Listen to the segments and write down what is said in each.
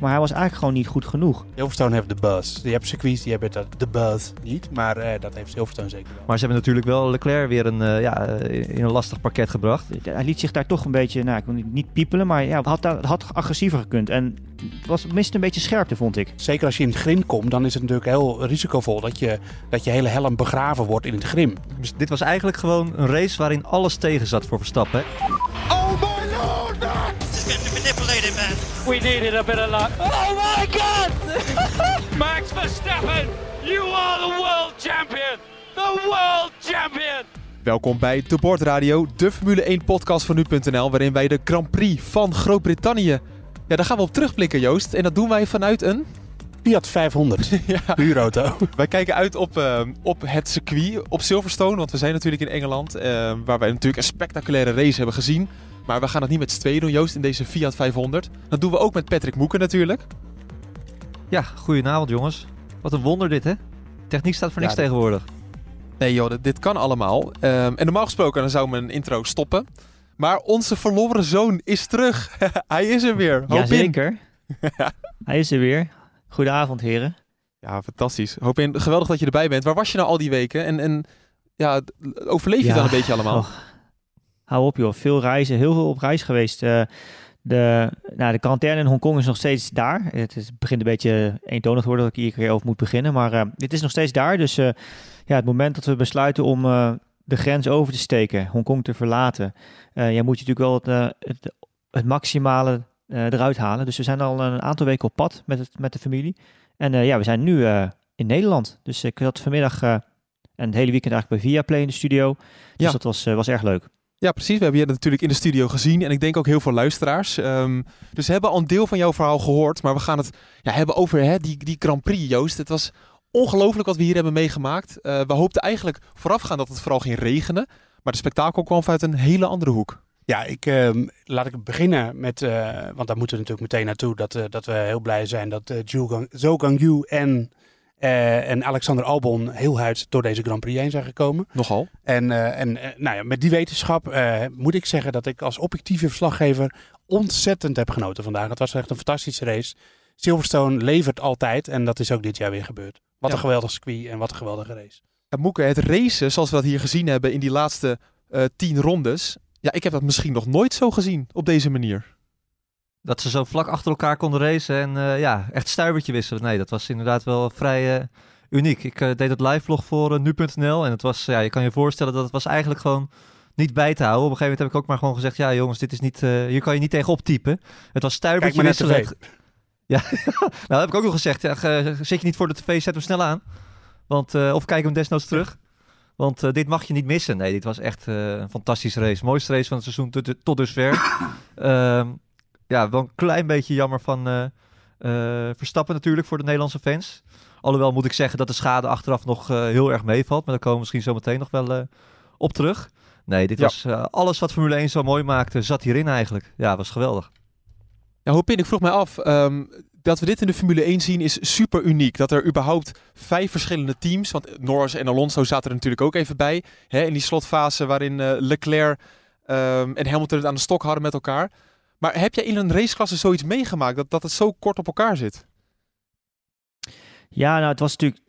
maar hij was eigenlijk gewoon niet goed genoeg. Silverstone heeft de buzz. Je hebt circuits die hebben dat, de buzz niet, maar eh, dat heeft Silverstone zeker wel. Maar ze hebben natuurlijk wel Leclerc weer een, uh, ja, in een lastig pakket gebracht. Hij liet zich daar toch een beetje, nou, ik wil niet piepelen, maar ja, had, had agressiever gekund. En was mist een beetje scherpte, vond ik. Zeker als je in het grim komt, dan is het natuurlijk heel risicovol dat je, dat je hele helm begraven wordt in het grim. Dus dit was eigenlijk gewoon een race waarin alles tegen zat voor Verstappen. Oh my lord! We needed a bit of luck. Oh my god! Max Verstappen, you are the world champion! The world champion! Welkom bij De Bord Radio, de Formule 1 podcast van nu.nl, waarin wij de Grand Prix van Groot-Brittannië, ja, daar gaan we op terugblikken Joost. En dat doen wij vanuit een... Fiat 500, ja. huurauto. Wij kijken uit op, uh, op het circuit, op Silverstone, want we zijn natuurlijk in Engeland, uh, waar wij natuurlijk een spectaculaire race hebben gezien. Maar we gaan het niet met z'n tweeën doen, Joost, in deze Fiat 500. Dat doen we ook met Patrick Moeken natuurlijk. Ja, goedenavond jongens. Wat een wonder dit, hè? Techniek staat voor niks Ja, tegenwoordig. Nee joh, dit, dit kan allemaal. Um, en normaal gesproken dan zou mijn intro stoppen. Maar onze verloren zoon is terug. Hij is er weer. Hoop. Jazeker. Hij is er weer. Goedenavond, heren. Ja, fantastisch. Hoop in. Geweldig dat je erbij bent. Waar was je nou al die weken? En, en ja, overleef je Ja, dan een beetje allemaal? oh. Hou op joh, veel reizen, heel veel op reis geweest. Eh, de, nou, de quarantaine in Hongkong is nog steeds daar. Het, is, het begint een beetje eentonig te worden dat ik hier keer over moet beginnen. Maar eh, dit is nog steeds daar. Dus eh, ja, het moment dat we besluiten om de grens over te steken, Hongkong te verlaten, ja, moet je natuurlijk wel het, het, het maximale eruit halen. Dus we zijn al een aantal weken op pad met, het, met de familie. En eh, ja, we zijn nu eh, in Nederland. Dus ik zat vanmiddag eh, en het hele weekend eigenlijk bij Viaplay in de studio. Dus Ja. dat was, eh, was erg leuk. Ja, precies. We hebben je natuurlijk in de studio gezien. En ik denk ook heel veel luisteraars. Ehm, dus we hebben al een deel van jouw verhaal gehoord. Maar we gaan het ja, hebben over hè, die, die Grand Prix, Joost. Het was ongelooflijk wat we hier hebben meegemaakt. Eh, we hoopten eigenlijk voorafgaan dat het vooral ging regenen. Maar de spektakel kwam vanuit een hele andere hoek. Ja, ik, ehm, laat ik beginnen met, eh, want daar moeten we natuurlijk meteen naartoe, dat, eh, dat we heel blij zijn dat eh Zhou Gang- Zhou Gangyu en, en Alexander Albon heel huid door deze Grand Prix heen zijn gekomen. Nogal. En, en nou ja, met die wetenschap moet ik zeggen dat ik als objectieve verslaggever ontzettend heb genoten vandaag. Het was echt een fantastische race. Silverstone levert altijd en dat is ook dit jaar weer gebeurd. Wat Ja. een geweldig circuit en wat een geweldige race. Moeke, het racen zoals we dat hier gezien hebben in die laatste tien rondes. Ja, ik heb dat misschien nog nooit zo gezien op deze manier. Dat ze zo vlak achter elkaar konden racen en eh, ja, echt stuivertje wisselen. Nee, dat was inderdaad wel vrij eh, uniek. Ik eh, deed het live vlog voor nu.nl en het was, ja, je kan je voorstellen dat het was eigenlijk gewoon niet bij te houden. Op een gegeven moment heb ik ook maar gewoon gezegd, ja jongens, dit is niet, eh, hier kan je niet tegenop typen. Het was stuivertje wisselen. Ja, nou dat heb ik ook nog gezegd. Ja, ge- zit je niet voor de tv, zet hem snel aan. Want, eh, of kijk hem desnoods terug. Want eh, dit mag je niet missen. Nee, dit was echt eh, een fantastische race. Mooiste race van het seizoen tot, tot dusver. Ehm, ja, wel een klein beetje jammer van eh, eh, Verstappen natuurlijk voor de Nederlandse fans. Alhoewel moet ik zeggen dat de schade achteraf nog eh, heel erg meevalt. Maar daar komen we misschien zo meteen nog wel eh, op terug. Nee, dit Ja. was eh, alles wat Formule 1 zo mooi maakte, zat hierin eigenlijk. Ja, was geweldig. Ja, Hopin, ik vroeg mij af, ehm, dat we dit in de Formule 1 zien is super uniek. Dat er überhaupt vijf verschillende teams, want Norris en Alonso zaten er natuurlijk ook even bij. Hè, in die slotfase waarin eh, Leclerc ehm, en Hamilton het aan de stok hadden met elkaar. Maar heb jij in een raceklasse zoiets meegemaakt, dat, dat het zo kort op elkaar zit? Ja, nou, het was natuurlijk.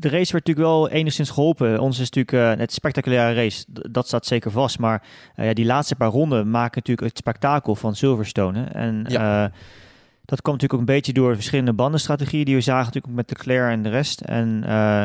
De, race werd natuurlijk wel enigszins geholpen. Ons is natuurlijk uh, het spectaculaire race. Dat staat zeker vast. Maar uh, ja, die laatste paar ronden maken natuurlijk het spektakel van Silverstone. hè. En Ja. eh, dat kwam natuurlijk ook een beetje door verschillende bandenstrategieën die we zagen natuurlijk met Leclerc en de rest. En eh,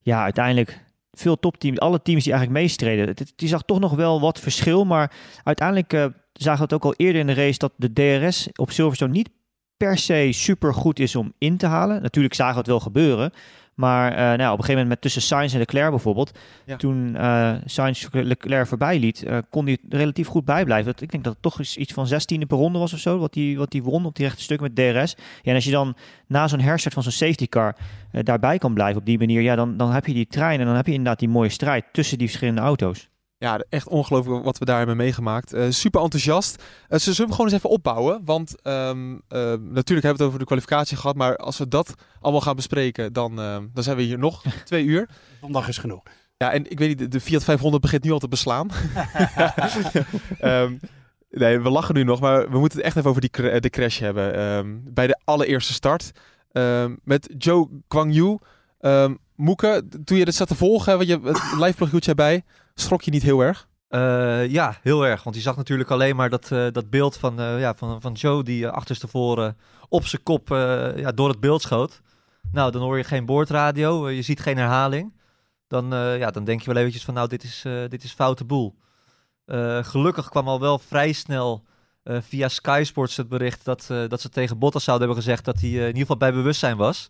ja, uiteindelijk veel topteams, alle teams die eigenlijk meestreden. Die zag toch nog wel wat verschil. Maar uiteindelijk eh, zagen we het ook al eerder in de race dat de DRS op Silverstone niet per se super goed is om in te halen. Natuurlijk zagen we het wel gebeuren. Maar eh, nou, ja, op een gegeven moment met tussen Sainz en Leclerc bijvoorbeeld. Ja. Toen eh Sainz Leclerc voorbij liet, eh, kon hij relatief goed bijblijven. Dat- Ik denk dat het toch iets van 16e per ronde was of zo. Wat hij wat die won op die rechte stuk met DRS. Ja, en als je dan na zo'n herstart van zo'n safety car daarbij kan blijven op die manier. Ja, dan, dan heb je die trein en dan heb je inderdaad die mooie strijd tussen die verschillende auto's. Ja, echt ongelooflijk wat we daar hebben meegemaakt. Eh, super enthousiast. Eh, ze zullen hem gewoon eens even opbouwen. Want ehm, eh, natuurlijk hebben we het over de kwalificatie gehad. Maar als we dat allemaal gaan bespreken, dan, dan zijn we hier nog twee uur. Zondag is genoeg. Ja, en ik weet niet, de- de Fiat 500 begint nu al te beslaan. Ehm, nee, we lachen nu nog, maar we moeten het echt even over die cra- de crash hebben. Ehm, bij de allereerste start met Joe Kwang Yu. Moeke, toen je dit zat te volgen, want je het live blog hield jij bij, schrok je niet heel erg? Eh, ja, heel erg. Want je zag natuurlijk alleen maar dat, eh, dat beeld van, eh, ja, van, van Joe die achterstevoren op zijn kop ja, door het beeld schoot. Nou, dan hoor je geen boordradio, je ziet geen herhaling. Dan, ja, dan denk je wel eventjes van nou, dit is, dit is foute boel. Gelukkig kwam al wel vrij snel via Sky Sports het bericht dat, dat ze tegen Bottas zouden hebben gezegd dat hij in ieder geval bij bewustzijn was.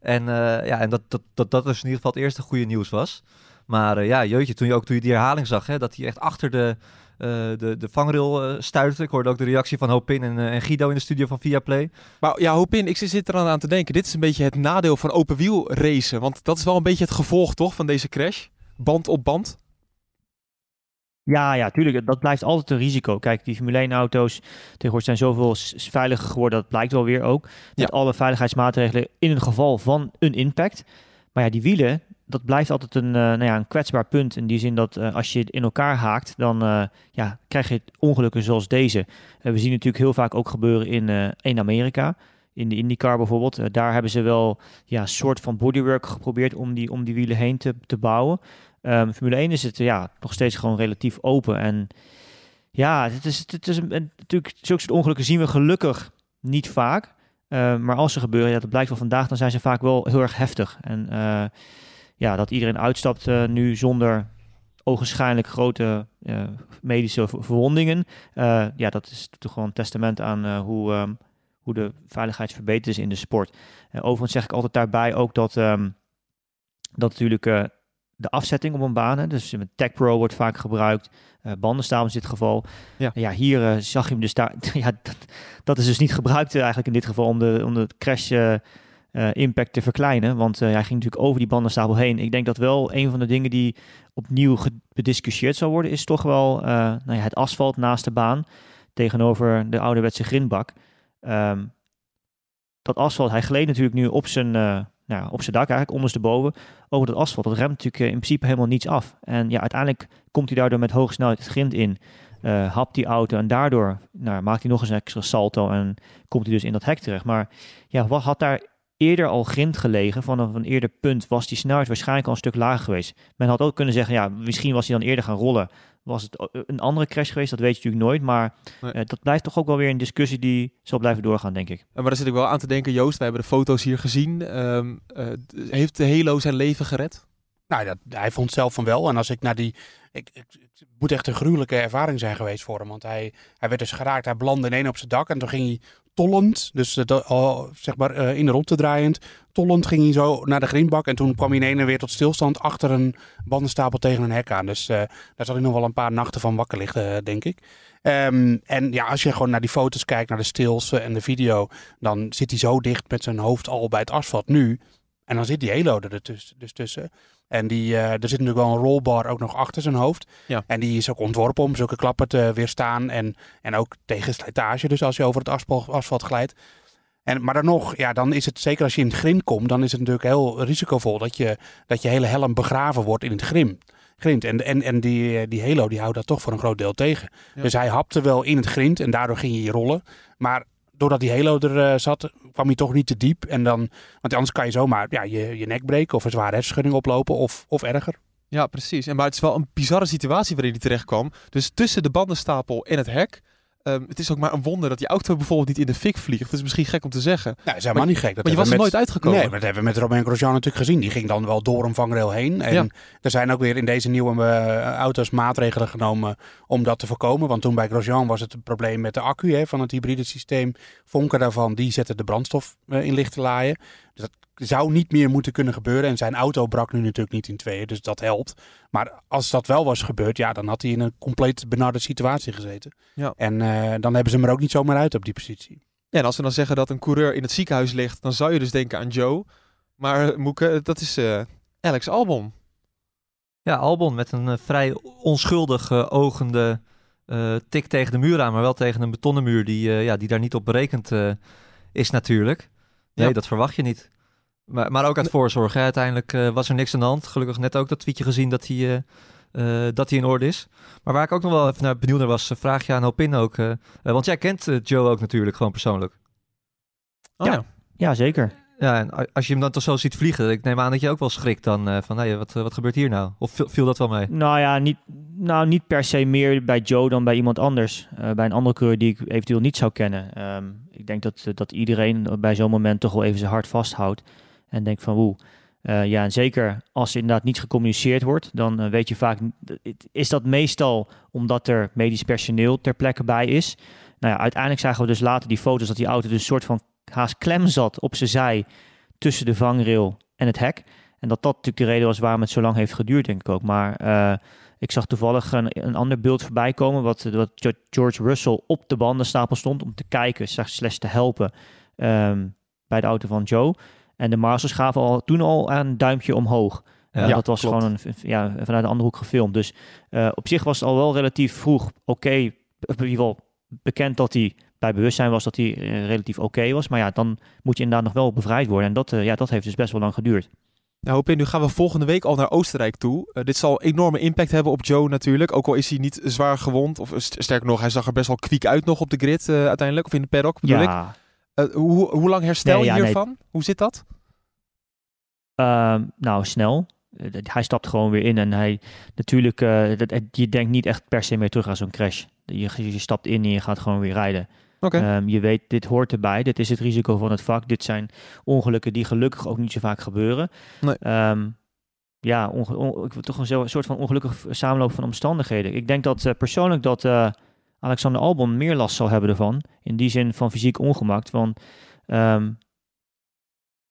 En, ja, en dat, dat, dat dat dus in ieder geval het eerste goede nieuws was. Maar eh, ja, jeetje, toen je ook toen je die herhaling zag, hè, dat hij echt achter de, eh, de, de vangrail eh, stuitte. Ik hoorde ook de reactie van Hopin en, en Guido in de studio van Viaplay. Maar ja, Hopin, ik zit er aan te denken. Dit is een beetje het nadeel van open wiel racen. Want dat is wel een beetje het gevolg toch van deze crash. Band op band. Ja, ja, tuurlijk. Dat blijft altijd een risico. Kijk, die Formule 1-auto's tegenwoordig zijn zoveel veiliger geworden. Dat blijkt wel weer ook. Met Ja. alle veiligheidsmaatregelen in het geval van een impact. Maar ja, die wielen, dat blijft altijd een, eh, nou ja, een kwetsbaar punt. In die zin dat eh, als je het in elkaar haakt, dan eh, ja, krijg je ongelukken zoals deze. We zien natuurlijk heel vaak ook gebeuren in, in Amerika. In de IndyCar bijvoorbeeld. Daar hebben ze wel ja, een soort van bodywork geprobeerd om die, om die wielen heen te, te bouwen. Ehm, Formule 1 is het ja, nog steeds gewoon relatief open. En ja, het is, het is een, natuurlijk, zulke soort ongelukken zien we gelukkig niet vaak. Eh, maar als ze gebeuren, ja, dat blijkt wel vandaag, dan zijn ze vaak wel heel erg heftig. En ja, dat iedereen uitstapt eh, nu zonder ogenschijnlijk grote eh, medische ver- verwondingen. eh, ja, dat is toch gewoon een testament aan hoe, ehm, hoe de veiligheid verbeterd is in de sport. Overigens zeg ik altijd daarbij ook dat, ehm, dat natuurlijk de afzetting op een baan, hè, dus met Tech Pro wordt vaak gebruikt, eh bandenstapel in dit geval. Ja. Ja, hier zag je hem dus daar. ja, dat, dat is dus niet gebruikt eigenlijk in dit geval om de, om de crash eh, impact te verkleinen. Want eh, hij ging natuurlijk over die bandenstapel heen. Ik denk dat wel een van de dingen die opnieuw bediscussieerd zal worden, is toch wel eh, nou ja, het asfalt naast de baan tegenover de ouderwetse grindbak. Ehm, dat asfalt, hij gleed natuurlijk nu op zijn, nou, op zijn dak eigenlijk, ondersteboven, over dat asfalt. Dat remt natuurlijk in principe helemaal niets af. En ja, uiteindelijk komt hij daardoor met hoge snelheid het grind in, hapt die auto en daardoor nou, maakt hij nog eens een extra salto en komt hij dus in dat hek terecht. Maar ja, wat had daar eerder al grind gelegen, vanaf een eerder punt was die snelheid waarschijnlijk al een stuk lager geweest. Men had ook kunnen zeggen, ja, misschien was hij dan eerder gaan rollen. Was het een andere crash geweest? Dat weet je natuurlijk nooit. Maar Nee. eh, dat blijft toch ook wel weer een discussie die zal blijven doorgaan, denk ik. Maar daar zit ik wel aan te denken, Joost. Wij hebben de foto's hier gezien. Ehm, eh, heeft de Halo zijn leven gered? Nou, dat, hij vond zelf van wel. En als ik naar die. Ik, ik, het moet echt een gruwelijke ervaring zijn geweest voor hem. Want hij, hij werd dus geraakt. Hij belandde ineens op zijn dak. En toen ging hij tollend. Dus eh, zeg maar eh, in de rondte draaiend. Tollend ging hij zo naar de grindbak. En toen kwam hij ineens weer tot stilstand achter een bandenstapel tegen een hek aan. Dus eh, daar zal hij nog wel een paar nachten van wakker liggen, denk ik. Ehm, en ja, als je gewoon naar die foto's kijkt, naar de stills eh, en de video. Dan zit hij zo dicht met zijn hoofd al bij het asfalt nu. En dan zit die halo er dus tussen. En die, eh, er zit natuurlijk wel een rollbar ook nog achter zijn hoofd. Ja. En die is ook ontworpen om zulke klappen te weerstaan. En, en ook tegen slijtage, dus als je over het asfalt, asfalt glijdt. En, maar dan nog, ja, dan is het zeker als je in het grind komt, dan is het natuurlijk heel risicovol dat je, dat je hele helm begraven wordt in het grim, grind. En, en, en die, die halo die houdt dat toch voor een groot deel tegen. Ja. Dus hij hapte wel in het grind en daardoor ging hij rollen. Maar doordat die halo er eh, zat, kwam hij toch niet te diep. En dan, want anders kan je zomaar ja, je, je nek breken of een zware hersenschudding oplopen of, of erger. Ja, precies. En maar het is wel een bizarre situatie waarin hij terecht kwam. Dus tussen de bandenstapel en het hek. Ehm, het is ook maar een wonder dat die auto bijvoorbeeld niet in de fik vliegt. Dat is misschien gek om te zeggen. Nou, dat is helemaal niet gek. Dat maar je was er nooit uitgekomen. Nee, maar dat hebben we met Romain Grosjean natuurlijk gezien. Die ging dan wel door een vangrail heen. En Ja. er zijn ook weer in deze nieuwe eh, auto's maatregelen genomen om dat te voorkomen. Want toen bij Grosjean was het een probleem met de accu hè, van het hybride systeem. Vonken daarvan, die zette de brandstof eh, in lichte laaien. Dus dat zou niet meer moeten kunnen gebeuren. En zijn auto brak nu natuurlijk niet in tweeën, dus dat helpt. Maar als dat wel was gebeurd, ja, dan had hij in een compleet benarde situatie gezeten. Ja. En eh, dan hebben ze hem er ook niet zomaar uit op die positie. Ja, en als we dan zeggen dat een coureur in het ziekenhuis ligt, dan zou je dus denken aan Joe. Maar eh, Moeke, dat is eh, Alex Albon. Ja, Albon met een vrij onschuldig eh, ogende eh, tik tegen de muur aan, maar wel tegen een betonnen muur die, eh, ja, die daar niet op berekend eh, is natuurlijk. Nee, Ja. dat verwacht je niet. Maar, maar ook uit voorzorg. Hè. Uiteindelijk eh, was er niks aan de hand. Gelukkig net ook dat tweetje gezien dat hij, eh, eh, dat hij in orde is. Maar waar ik ook nog wel even naar benieuwd naar was, vraag je aan Hopin ook. want jij kent Joe ook natuurlijk gewoon persoonlijk. Oh, Ja. ja. Ja, zeker. Ja, en als je hem dan toch zo ziet vliegen, ik neem aan dat je ook wel schrikt dan eh, van, hé, wat, eh, wat gebeurt hier nou? Of viel, dat wel mee? Nou ja, niet, nou, niet per se meer bij Joe dan bij iemand anders. Eh, bij een andere coureur die ik eventueel niet zou kennen. Ehm, ik denk dat, dat iedereen bij zo'n moment toch wel even zijn hart vasthoudt. En denkt van woe. Ja, en zeker als er inderdaad niet gecommuniceerd wordt, dan weet je vaak, is dat meestal omdat er medisch personeel ter plekke bij is. Nou ja, uiteindelijk zagen we dus later die foto's dat die auto dus een soort van haast klem zat op zijn zij tussen de vangrail en het hek. En dat dat natuurlijk de reden was waarom het zo lang heeft geduurd, denk ik ook. Maar eh, ik zag toevallig een, een ander beeld voorbij komen, wat, wat George Russell op de bandenstapel stond om te kijken, slash te helpen ehm, bij de auto van Joe. En de Marshals gaven al, toen al een duimpje omhoog. Ja, dat was klopt. gewoon een, ja, vanuit een andere hoek gefilmd. Dus eh, op zich was het al wel relatief vroeg oké. in ieder geval bekend dat hij bij bewustzijn was dat hij eh, relatief oké was. Maar ja, dan moet je inderdaad nog wel bevrijd worden. En dat, eh, ja, dat heeft dus best wel lang geduurd. Nou, Hopin, nu gaan we volgende week al naar Oostenrijk toe. Eh, dit zal enorme impact hebben op Joe natuurlijk. Ook al is hij niet zwaar gewond. Of st- sterker nog, hij zag er best wel kwiek uit nog op de grid uiteindelijk. Of in de paddock bedoel ik. Ja, hoe, hoe lang herstel Nee, je ja, nee. hiervan? Hoe zit dat? Ehm, nou, snel. Hij stapt gewoon weer in en hij natuurlijk, dat, je denkt niet echt per se meer terug aan zo'n crash. Je, je stapt in en je gaat gewoon weer rijden. Ehm, je weet, dit hoort erbij. Dit is het risico van het vak. Dit zijn ongelukken die gelukkig ook niet zo vaak gebeuren. Nee. Ehm, ja, onge- on- ik wil toch een soort van ongelukkig samenloop van omstandigheden. Ik denk dat eh, persoonlijk dat eh, Alexander Albon meer last zal hebben ervan. In die zin van fysiek ongemak. Want ehm,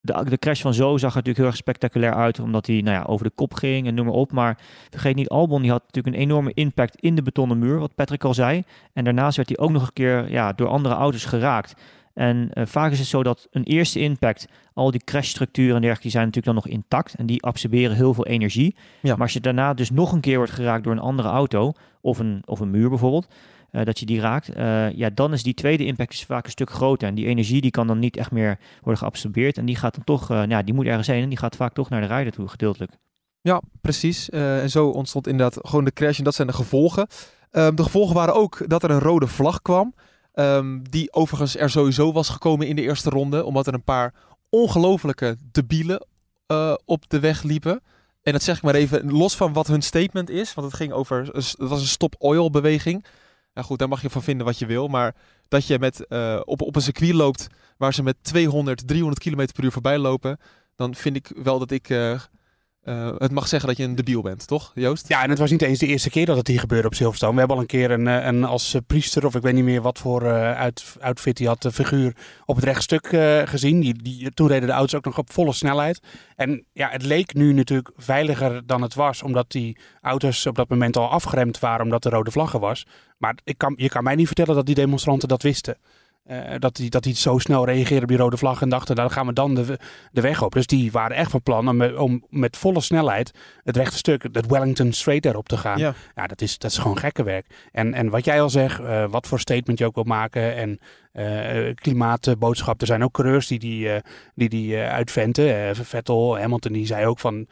de, de crash van Zo zag er natuurlijk heel erg spectaculair uit. Omdat hij nou ja, over de kop ging en noem maar op. Maar vergeet niet, Albon die had natuurlijk een enorme impact in de betonnen muur. Wat Patrick al zei. En daarnaast werd hij ook nog een keer ja, door andere auto's geraakt. En eh, vaak is het zo dat een eerste impact, al die crashstructuren en dergelijke, die zijn natuurlijk dan nog intact. En die absorberen heel veel energie. Ja. Maar als je daarna dus nog een keer wordt geraakt door een andere auto, of een, of een muur bijvoorbeeld, eh, dat je die raakt, eh, ja, dan is die tweede impact vaak een stuk groter. En die energie die kan dan niet echt meer worden geabsorbeerd. En die gaat dan toch, eh, ja, die moet ergens heen en die gaat vaak toch naar de rijder toe, gedeeltelijk. Ja, precies. En zo ontstond inderdaad gewoon de crash en dat zijn de gevolgen. Ehm, de gevolgen waren ook dat er een rode vlag kwam. ehm, die overigens er sowieso was gekomen in de eerste ronde. Omdat er een paar ongelofelijke debielen op de weg liepen. En dat zeg ik maar even los van wat hun statement is. Want het ging over, het was een stop-oil beweging. Nou goed, daar mag je van vinden wat je wil. Maar dat je met, eh, op, op een circuit loopt waar ze met 200, 300 km per uur voorbij lopen. Dan vind ik wel dat ik eh, eh, het mag zeggen dat je een debiel bent, toch Joost? Ja, en het was niet eens de eerste keer dat het hier gebeurde op Silverstone. We hebben al een keer een, eh, een als eh, priester, of ik weet niet meer wat voor outfit hij had, de figuur op het rechtstuk gezien. Die, die, toen reden de auto's ook nog op volle snelheid. En ja, het leek nu natuurlijk veiliger dan het was, omdat die auto's op dat moment al afgeremd waren, omdat de rode vlaggen was. Maar ik kan, je kan mij niet vertellen dat die demonstranten dat wisten. Eh, dat, die, dat die zo snel reageerden op die rode vlag en dachten, nou, dan gaan we dan de, de weg op. Dus die waren echt van plan om, met- om met volle snelheid het rechte stuk, het Wellington Straight erop te gaan. Ja. Ja, dat is, dat is gewoon gekke werk. En, en wat jij al zegt, eh, wat voor statement je ook wil maken en eh, klimaatboodschap. Er zijn ook coureurs die die, die, die uitventen. Vettel, Hamilton, die zei ook van,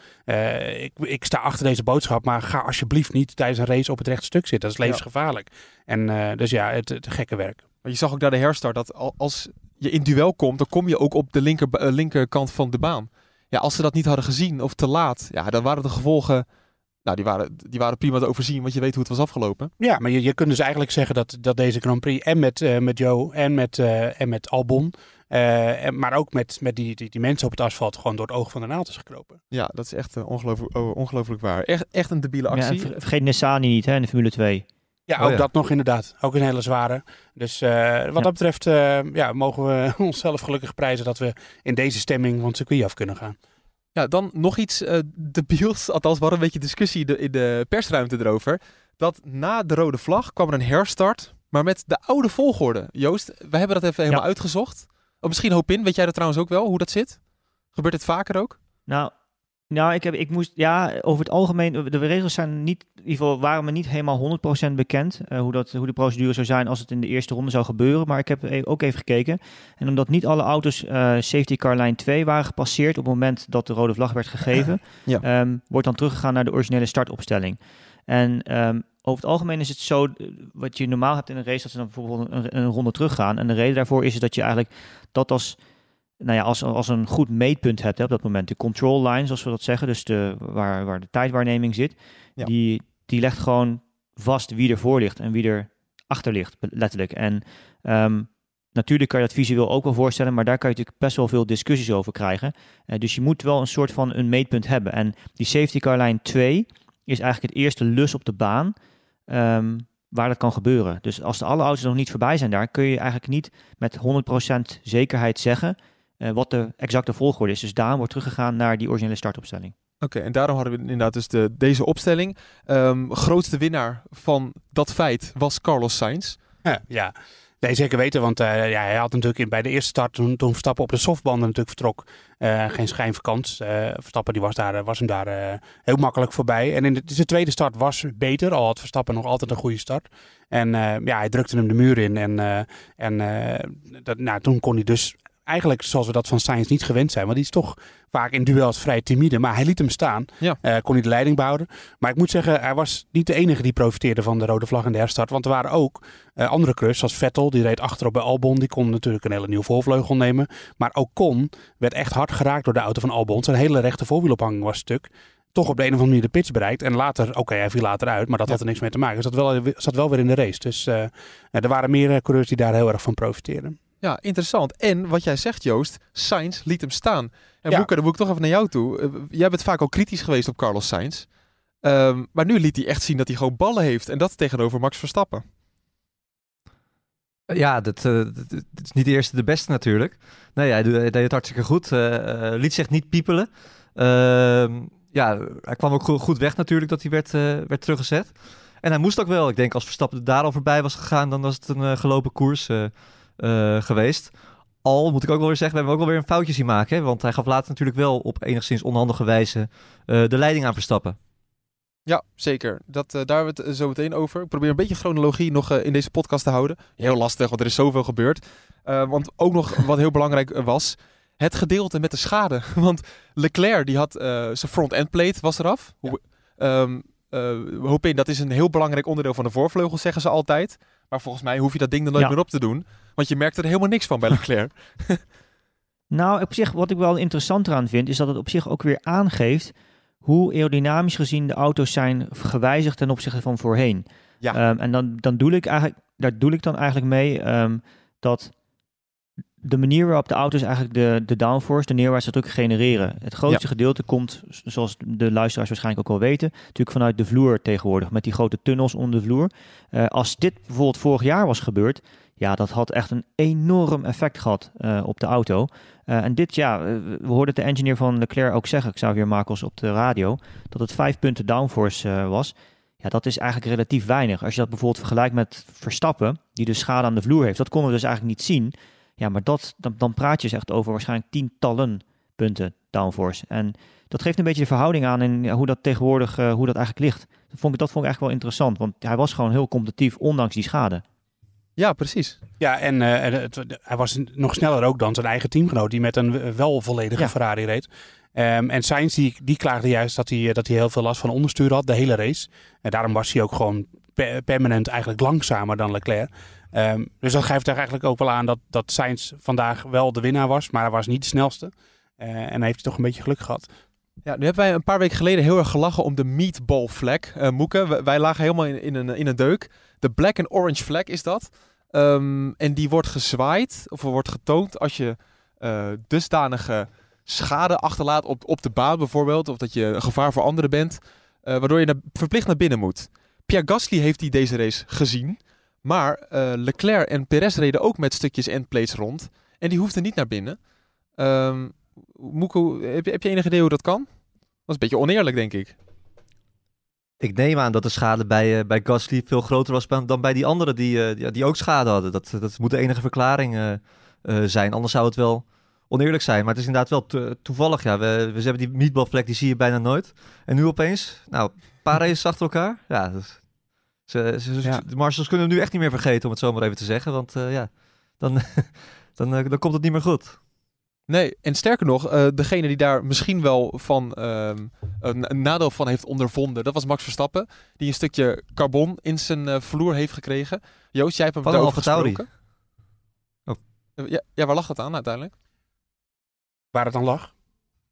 ik, ik sta achter deze boodschap, maar ga alsjeblieft niet tijdens een race op het rechte stuk zitten. Dat is levensgevaarlijk. En dus ja, het, het gekke werk. Maar je zag ook naar de herstart dat al- als je in duel komt, dan kom je ook op de linker, eh, linkerkant van de baan. Ja, als ze dat niet hadden gezien of te laat, ja, dan waren de gevolgen, nou, die waren, die waren prima te overzien, want je weet hoe het was afgelopen. Ja, maar je, je kunt dus eigenlijk zeggen dat, dat deze Grand Prix en met, eh, met Joe en met, eh, en met Albon, eh, en, maar ook met, met die, die, die mensen op het asfalt gewoon door het oog van de naald is gekropen. Ja, dat is echt ongelooflijk, oh, ongelooflijk waar. Echt, echt een debiele actie. ver- vergeet Nissani niet hè, in de Formule 2. Ja, Oh ook ja. dat nog inderdaad. Ook een hele zware. Dus eh, wat Ja. dat betreft eh, ja, mogen we onszelf gelukkig prijzen dat we in deze stemming van het circuit af kunnen gaan. Ja, dan nog iets eh debiels, althans we hadden een beetje discussie de- in de persruimte erover. Dat na de rode vlag kwam er een herstart, maar met de oude volgorde. Joost, we hebben dat even helemaal Ja. uitgezocht. Oh, misschien hoop in, weet jij dat trouwens ook wel, hoe dat zit? Gebeurt het vaker ook? Nou, Nou, ik, heb, ik moest, ja, over het algemeen, de regels zijn niet, in ieder geval waren me niet helemaal 100% bekend uh, hoe, dat, hoe de procedure zou zijn als het in de eerste ronde zou gebeuren. Maar ik heb e-, ook even gekeken. En omdat niet alle auto's uh, safety car line 2 waren gepasseerd op het moment dat de rode vlag werd gegeven, ja. um, wordt dan teruggegaan naar de originele startopstelling. En um, over het algemeen is het zo, wat je normaal hebt in een race, dat ze dan bijvoorbeeld een, een ronde teruggaan. En de reden daarvoor is dat je eigenlijk dat als nou ja, als, als een goed meetpunt hebt hè, op dat moment. De control line, zoals we dat zeggen, dus de, waar, waar de tijdwaarneming zit, Ja. die, die legt gewoon vast wie er voor ligt en wie er achter ligt, letterlijk. En ehm, natuurlijk kan je dat visueel ook wel voorstellen, maar daar kan je natuurlijk best wel veel discussies over krijgen. Eh, dus je moet wel een soort van een meetpunt hebben. En die safety car line 2 is eigenlijk het eerste lus op de baan ehm, waar dat kan gebeuren. Dus als de alle auto's nog niet voorbij zijn daar, kun je eigenlijk niet met 100% zekerheid zeggen uh, wat de exacte volgorde is. Dus daarom wordt teruggegaan naar die originele startopstelling. Oké, en daarom hadden we inderdaad dus de, deze opstelling. Um, grootste winnaar van dat feit was Carlos Sainz. Ja, ja. Nee, zeker weten, want uh, ja, hij had natuurlijk in, bij de eerste start, toen, toen Verstappen op de softbanden natuurlijk vertrok, uh, geen schijn van kans. Uh, Verstappen die was, daar, was hem daar heel makkelijk voorbij. En in de, de, tweede start was beter, al had Verstappen nog altijd een goede start. En ja, hij drukte hem de muur in en, en dat, nou, toen kon hij dus eigenlijk zoals we dat van Sainz niet gewend zijn. Want die is toch vaak in duels vrij timide. Maar hij liet hem staan. Ja. Uh, kon hij de leiding behouden. Maar ik moet zeggen, hij was niet de enige die profiteerde van de rode vlag in de herstart. Want er waren ook uh, andere coureurs, zoals Vettel. Die reed achterop bij Albon. Die kon natuurlijk een hele nieuwe voorvleugel nemen. Maar ook Con werd echt hard geraakt door de auto van Albon. Zijn hele rechte voorwielophanging was stuk toch op de een of andere manier de pitch bereikt. En later, oké, okay, hij viel later uit, maar dat ja. had er niks mee te maken. Dus dat wel, zat wel weer in de race. Dus uh, er waren meer coureurs die daar heel erg van profiteerden. Ja, interessant. En wat jij zegt, Joost, Sainz liet hem staan. En ja. Dan moet ik toch even naar jou toe. Uh, jij bent vaak al kritisch geweest op Carlos Sainz. Um, maar nu liet hij echt zien dat hij gewoon ballen heeft. En dat tegenover Max Verstappen. Ja, dat, uh, dat, is niet de eerste de beste natuurlijk. Nee, hij deed het hartstikke goed. Uh, liet zich niet piepelen. Ehm, ja, hij kwam ook goed weg natuurlijk dat hij werd, werd teruggezet. En hij moest ook wel. Ik denk als Verstappen daar al voorbij was gegaan, dan was het een gelopen koers. Uh, geweest. Al moet ik ook wel weer zeggen, we hebben ook wel weer een foutje zien maken. Hè? Want hij gaf later natuurlijk wel op enigszins onhandige wijze uh, de leiding aan Verstappen. Ja, zeker. Dat, uh, daar hebben we het zo meteen over. Ik probeer een beetje chronologie nog in deze podcast te houden. Heel lastig, want er is zoveel gebeurd. want ook nog wat heel belangrijk was, het gedeelte met de schade. Want Leclerc, die had zijn front-end plate, was eraf. Ja. Um, dat is een heel belangrijk onderdeel van de voorvleugel, zeggen ze altijd. Maar volgens mij hoef je dat ding er nooit Ja. meer op te doen. Want je merkt er helemaal niks van bij Leclerc. Nou, op zich, wat ik wel interessant eraan vind, is dat het op zich ook weer aangeeft hoe aerodynamisch gezien de auto's zijn gewijzigd ten opzichte van voorheen. Ja. Ehm, en dan, dan doe ik eigenlijk, daar doe ik dan eigenlijk mee ehm, dat de manier waarop de auto's eigenlijk de, de downforce, de neerwaartse druk genereren. Het grootste gedeelte komt, zoals de luisteraars waarschijnlijk ook al weten, natuurlijk vanuit de vloer tegenwoordig, met die grote tunnels onder de vloer. Uh, als dit bijvoorbeeld vorig jaar was gebeurd, ja, dat had echt een enorm effect gehad uh, op de auto. Uh, en dit, ja, we hoorden de engineer van Leclerc ook zeggen, Xavier Marcos op de radio, dat het vijf punten downforce was. Ja, dat is eigenlijk relatief weinig. Als je dat bijvoorbeeld vergelijkt met Verstappen, die dus schade aan de vloer heeft, dat konden we dus eigenlijk niet zien. Ja, maar dat, dan, dan praat je dus echt over waarschijnlijk tientallen punten downforce. En dat geeft een beetje de verhouding aan en ja, hoe dat tegenwoordig, uh, hoe dat eigenlijk ligt. Dat vond, ik, dat vond ik eigenlijk wel interessant, want hij was gewoon heel competitief, ondanks die schade. Ja, precies. Ja, en uh, het, hij was nog sneller ook dan zijn eigen teamgenoot, die met een wel volledige Ja. Ferrari reed. Um, en Sainz, die, die klaagde juist dat hij, dat hij heel veel last van onderstuur had, de hele race. En daarom was hij ook gewoon per- permanent eigenlijk langzamer dan Leclerc. Um, dus dat geeft er eigenlijk ook wel aan dat, dat Sainz vandaag wel de winnaar was, maar hij was niet de snelste. Uh, en hij heeft toch een beetje geluk gehad. Ja, nu hebben wij een paar weken geleden heel erg gelachen om de meatball flag. Uh, Moeke, wij, wij lagen helemaal in, in, een, in een deuk. De black and orange flag is dat. Um, en die wordt gezwaaid, of wordt getoond als je uh, dusdanige schade achterlaat op, op de baan bijvoorbeeld. Of dat je een gevaar voor anderen bent. Waardoor je naar, verplicht naar binnen moet. Pierre Gasly heeft die deze race gezien. Maar uh, Leclerc en Perez reden ook met stukjes endplates rond. En die hoefden niet naar binnen. Um, Moeko, heb, heb je enig idee hoe dat kan? Dat is een beetje oneerlijk, denk ik. Ik neem aan dat de schade bij, uh, bij Gasly veel groter was dan bij die anderen die, uh, die, die, ook schade hadden. Dat, dat moet de enige verklaring uh, zijn. Anders zou het wel oneerlijk zijn. Maar het is inderdaad wel to- toevallig. Ja, we, we hebben die meatballvlek, die zie je bijna nooit. En nu opeens, nou, een paar races achter elkaar. Ja, dat- ze, ze, Ja. de Marshals kunnen hem nu echt niet meer vergeten, om het zo maar even te zeggen. Want eh, ja, dan, dan, eh, dan komt het niet meer goed. Nee, en sterker nog, eh, degene die daar misschien wel van ehm, een, een nadeel van heeft ondervonden, dat was Max Verstappen. Die een stukje carbon in zijn eh, vloer heeft gekregen. Joost, jij hebt hem Van daarover AlphaTauri. gesproken. Oh. Ja, ja, waar lag dat aan uiteindelijk? Waar het dan lag?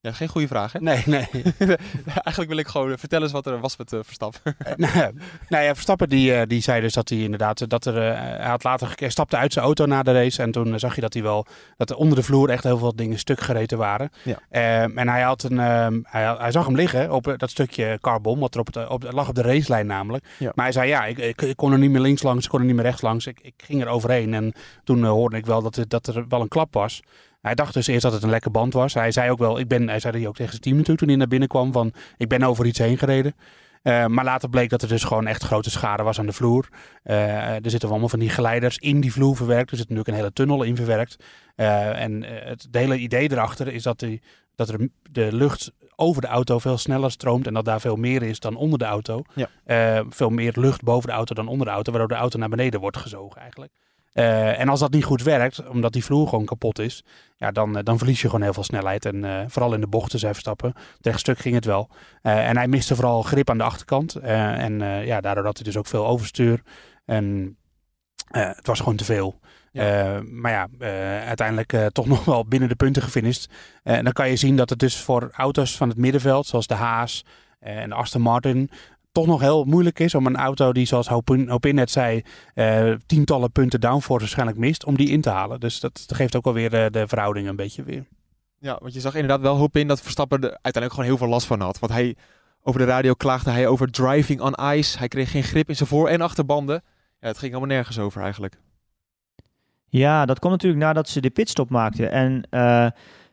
Ja, geen goede vraag, hè? Nee, nee. Eigenlijk wil ik gewoon eh, vertellen eens wat er was met uh, Verstappen. Eh, nou, ja, nou ja, Verstappen die, eh, die zei dus dat hij inderdaad eh, dat er eh, hij had later hij stapte uit zijn auto na de race en toen eh, zag je dat hij wel dat er onder de vloer echt heel veel dingen stuk gereten waren. Ja. Ehm, en hij had een ehm, hij, had- hij zag hem liggen op eh, dat stukje carbon wat er op het, op, lag op de racelijn namelijk. Ja. Maar hij zei ja, ik, ik, ik kon er niet meer links langs, ik kon er niet meer rechts langs. Ik, ik ging er overheen en toen eh, hoorde ik wel dat, dat er wel een klap was. Hij dacht dus eerst dat het een lekke band was. Hij zei ook wel, ik ben, hij zei dat ook tegen zijn team natuurlijk toen hij naar binnen kwam van ik ben over iets heen gereden. Eh, maar later bleek dat er dus gewoon echt grote schade was aan de vloer. Eh, er zitten allemaal van die geleiders in die vloer verwerkt. Er zit natuurlijk een hele tunnel in verwerkt. Eh, en het de hele idee erachter is dat, die, dat er de lucht over de auto veel sneller stroomt. En dat daar veel meer is dan onder de auto. Ja. Veel meer lucht boven de auto dan onder de auto. Waardoor de auto naar beneden wordt gezogen eigenlijk. Eh, en als dat niet goed werkt, omdat die vloer gewoon kapot is, ja, dan, eh, dan verlies je gewoon heel veel snelheid. En eh, vooral in de bochten, zei Verstappen. Het rechtstuk ging het wel. En hij miste vooral grip aan de achterkant. En ja, daardoor had hij dus ook veel overstuur. En het was gewoon te veel. Ja. Maar ja, uiteindelijk toch nog wel binnen de punten gefinished. En dan kan je zien dat het dus voor auto's van het middenveld, zoals de Haas en de Aston Martin, toch nog heel moeilijk is om een auto die, zoals Hopin, Hopin net zei, eh, tientallen punten downforce waarschijnlijk mist, om die in te halen. Dus dat geeft ook alweer de, de verhouding een beetje weer. Ja, want je zag inderdaad wel hoop in dat Verstappen er uiteindelijk gewoon heel veel last van had. Want hij, over de radio klaagde hij over driving on ice. Hij kreeg geen grip in zijn voor- en achterbanden. Ja, het ging allemaal nergens over eigenlijk. Ja, dat kwam natuurlijk nadat ze de pitstop maakten. En eh,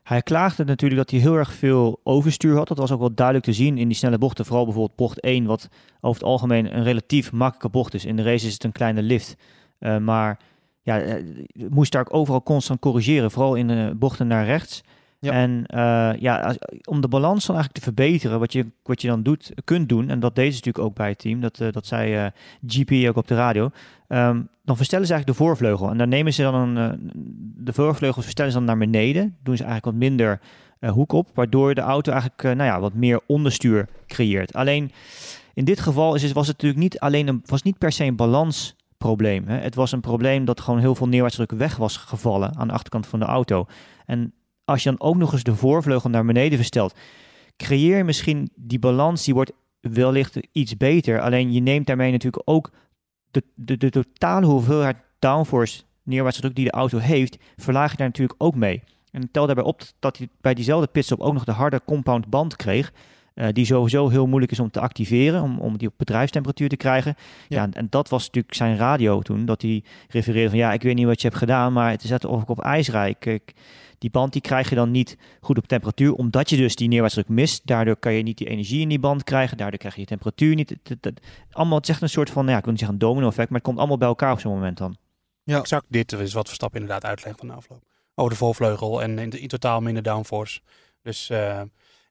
hij klaagde natuurlijk dat hij heel erg veel overstuur had. Dat was ook wel duidelijk te zien in die snelle bochten. Vooral bijvoorbeeld bocht 1, wat over het algemeen een relatief makkelijke bocht is. In de race is het een kleine lift. Eh, maar ja, eh, moest daar ook overal constant corrigeren. Vooral in de bochten naar rechts. En eh, ja, om de balans dan eigenlijk te verbeteren, wat je, wat je dan doet, kunt doen, en dat deden ze natuurlijk ook bij het team, dat, eh, dat zei eh, GP ook op de radio, ehm, dan verstellen ze eigenlijk de voorvleugel. En dan nemen ze dan een, de voorvleugel verstellen ze dan naar beneden, doen ze eigenlijk wat minder hoek op, waardoor de auto eigenlijk nou ja, wat meer onderstuur creëert. Alleen in dit geval is, het- was het natuurlijk niet alleen een, was niet per se een balansprobleem. Hè. Het was een probleem dat gewoon heel veel neerwaartsdruk weg was gevallen aan de achterkant van de auto. En als je dan ook nog eens de voorvleugel naar beneden verstelt, creëer je misschien die balans, die wordt wellicht iets beter. Alleen je neemt daarmee natuurlijk ook de, de, de totale hoeveelheid downforce, neerwaartse druk die de auto heeft, verlaag je daar natuurlijk ook mee. En tel daarbij op dat hij bij diezelfde pitstop ook nog de harde compound band kreeg. Eh, die sowieso heel moeilijk is om te activeren, om, om die op bedrijfstemperatuur te krijgen. Ja. Ja. en- en dat was natuurlijk zijn radio toen, dat hij refereerde van ja, ik weet niet wat je hebt gedaan, maar het is net of ik op ijs rijd. Ik, die band die krijg je dan niet goed op temperatuur, omdat je dus die neerwaartsdruk mist. Daardoor kan je niet die energie in die band krijgen, daardoor krijg je je temperatuur niet. Het, het- het- allemaal, het is echt een soort van, ja, ik wil niet zeggen een domino effect, maar het komt allemaal bij elkaar op zo'n moment dan. Exact dit is wat Verstappen inderdaad uitlegt van de afloop. Over de voorvleugel en in, in totaal minder downforce. Dus eh,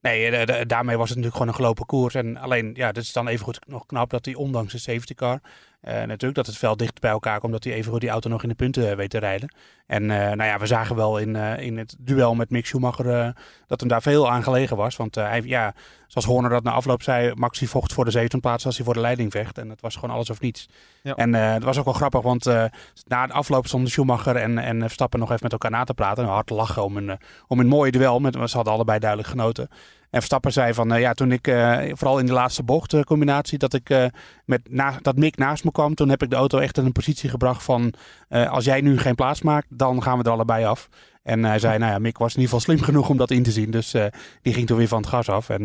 nee, eh, da- daarmee was het natuurlijk gewoon een gelopen koers. En alleen, ja, het is dan even goed nog knap dat hij ondanks de safety car, eh, natuurlijk dat het veld dicht bij elkaar komt, dat hij even goed die auto nog in de punten eh, weet te rijden. En eh, nou ja, we zagen wel in, in het duel met Mick Schumacher dat hem daar veel aan gelegen was. Want hij, ja, zoals Horner dat na afloop zei, Max die vocht voor de zevende plaats als hij voor de leiding vecht. En het was gewoon alles of niets. Ja. En het was ook wel grappig, want na de afloop stonden Schumacher en, en Verstappen nog even met elkaar na te praten. En hard lachen om een, om een mooi duel. Met, ze hadden allebei duidelijk genoten. En Verstappen zei van, eh, ja, toen ik, eh, vooral in de laatste bocht eh, combinatie, dat ik eh, met na, dat Mick naast me kwam, toen heb ik de auto echt in een positie gebracht van, als jij nu geen plaats maakt, dan gaan we er allebei af. En hij zei, nou ja, Mick was in ieder geval slim genoeg om dat in te zien. Dus die ging toen weer van het gas af. En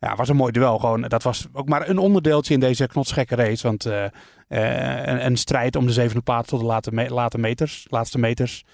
ja, was een mooi duel. Gewoon, dat was ook maar een onderdeeltje in deze knotsgekke race. Want een, een strijd om de zevende plaats tot de late, late meters, laatste meters,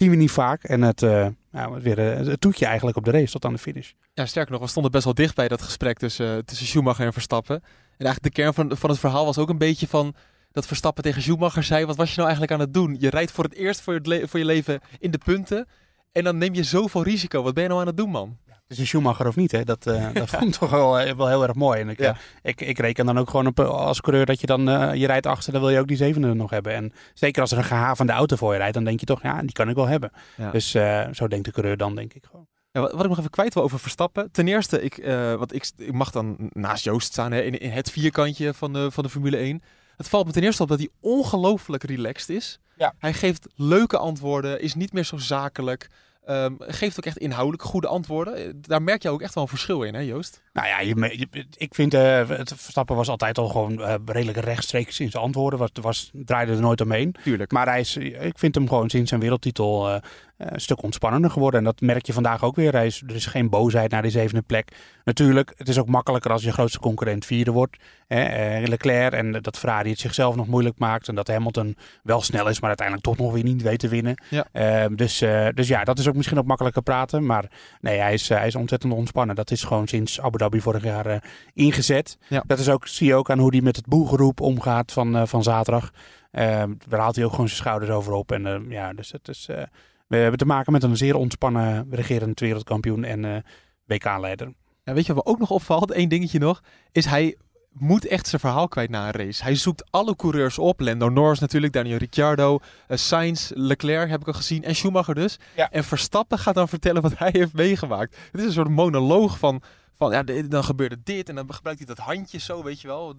zien we niet vaak. En het, eh, ja, weer eh, het toetje eigenlijk op de race tot aan de finish. Ja, sterker nog, we stonden best wel dicht bij dat gesprek tussen, tussen Schumacher en Verstappen. En eigenlijk de kern van, van het verhaal was ook een beetje van dat Verstappen tegen Schumacher zei: Wat was je nou eigenlijk aan het doen? Je rijdt voor het eerst voor je leven in de punten. En dan neem je zoveel risico. Wat ben je nou aan het doen, man? Is een Schumacher of niet, hè? Dat, eh, dat vond ik toch wel, eh, wel heel erg mooi. En ik, Ja. eh, ik, ik reken dan ook gewoon op als coureur dat je dan, je rijdt achter, dan wil je ook die zevende nog hebben. En zeker als er een gehavende auto voor je rijdt, dan denk je toch, ja, die kan ik wel hebben. Ja. Dus zo denkt de coureur dan, denk ik gewoon. Ja, wat, ik nog even kwijt wil over Verstappen. Ten eerste, ik, wat ik, ik mag dan naast Joost staan hè, in, in het vierkantje van de, van de Formule 1. Het valt me ten eerste op dat hij ongelooflijk relaxed is. Ja. Hij geeft leuke antwoorden, is niet meer zo zakelijk. Ehm, geeft ook echt inhoudelijk goede antwoorden. Eh, Daar merk je ook echt wel een verschil in, hè Joost? Nou ja, je, ik vind eh, het Verstappen was altijd al gewoon eh, redelijk rechtstreeks in zijn antwoorden. Was, was, draaide er nooit omheen. Tuurlijk. Maar hij is, ik vind hem gewoon sinds zijn wereldtitel een stuk ontspannender geworden. En dat merk je vandaag ook weer. Hij is, er is geen boosheid naar die zevende plek. Natuurlijk, het is ook makkelijker als je grootste concurrent vierde wordt. Hè, eh, Leclerc en dat Ferrari het zichzelf nog moeilijk maakt. En dat Hamilton wel snel is, maar uiteindelijk toch nog weer niet weet te winnen. Ja. Eh, dus, eh, dus ja, dat is ook misschien ook makkelijker praten. Maar nee, hij is, eh, hij is ontzettend ontspannen. Dat is gewoon sinds Abu Dhabi vorig jaar eh, ingezet. Ja. Dat is ook, zie je ook aan hoe hij met het boegeroep omgaat van, eh, van zaterdag. Eh, daar haalt hij ook gewoon zijn schouders over op. En eh, ja, dus het is, eh, we hebben te maken met een zeer ontspannen regerend wereldkampioen en eh, WK-leider. En weet je wat me ook nog opvalt? Eén dingetje nog. Is hij moet echt zijn verhaal kwijt na een race. Hij zoekt alle coureurs op. Lando Norris natuurlijk, Daniel Ricciardo, eh, Sainz, Leclerc heb ik al gezien. En Schumacher dus. Ja. En Verstappen gaat dan vertellen wat hij heeft meegemaakt. Het is een soort monoloog van... van ja, dan gebeurde dit en dan gebruikt hij dat handje zo, weet je wel.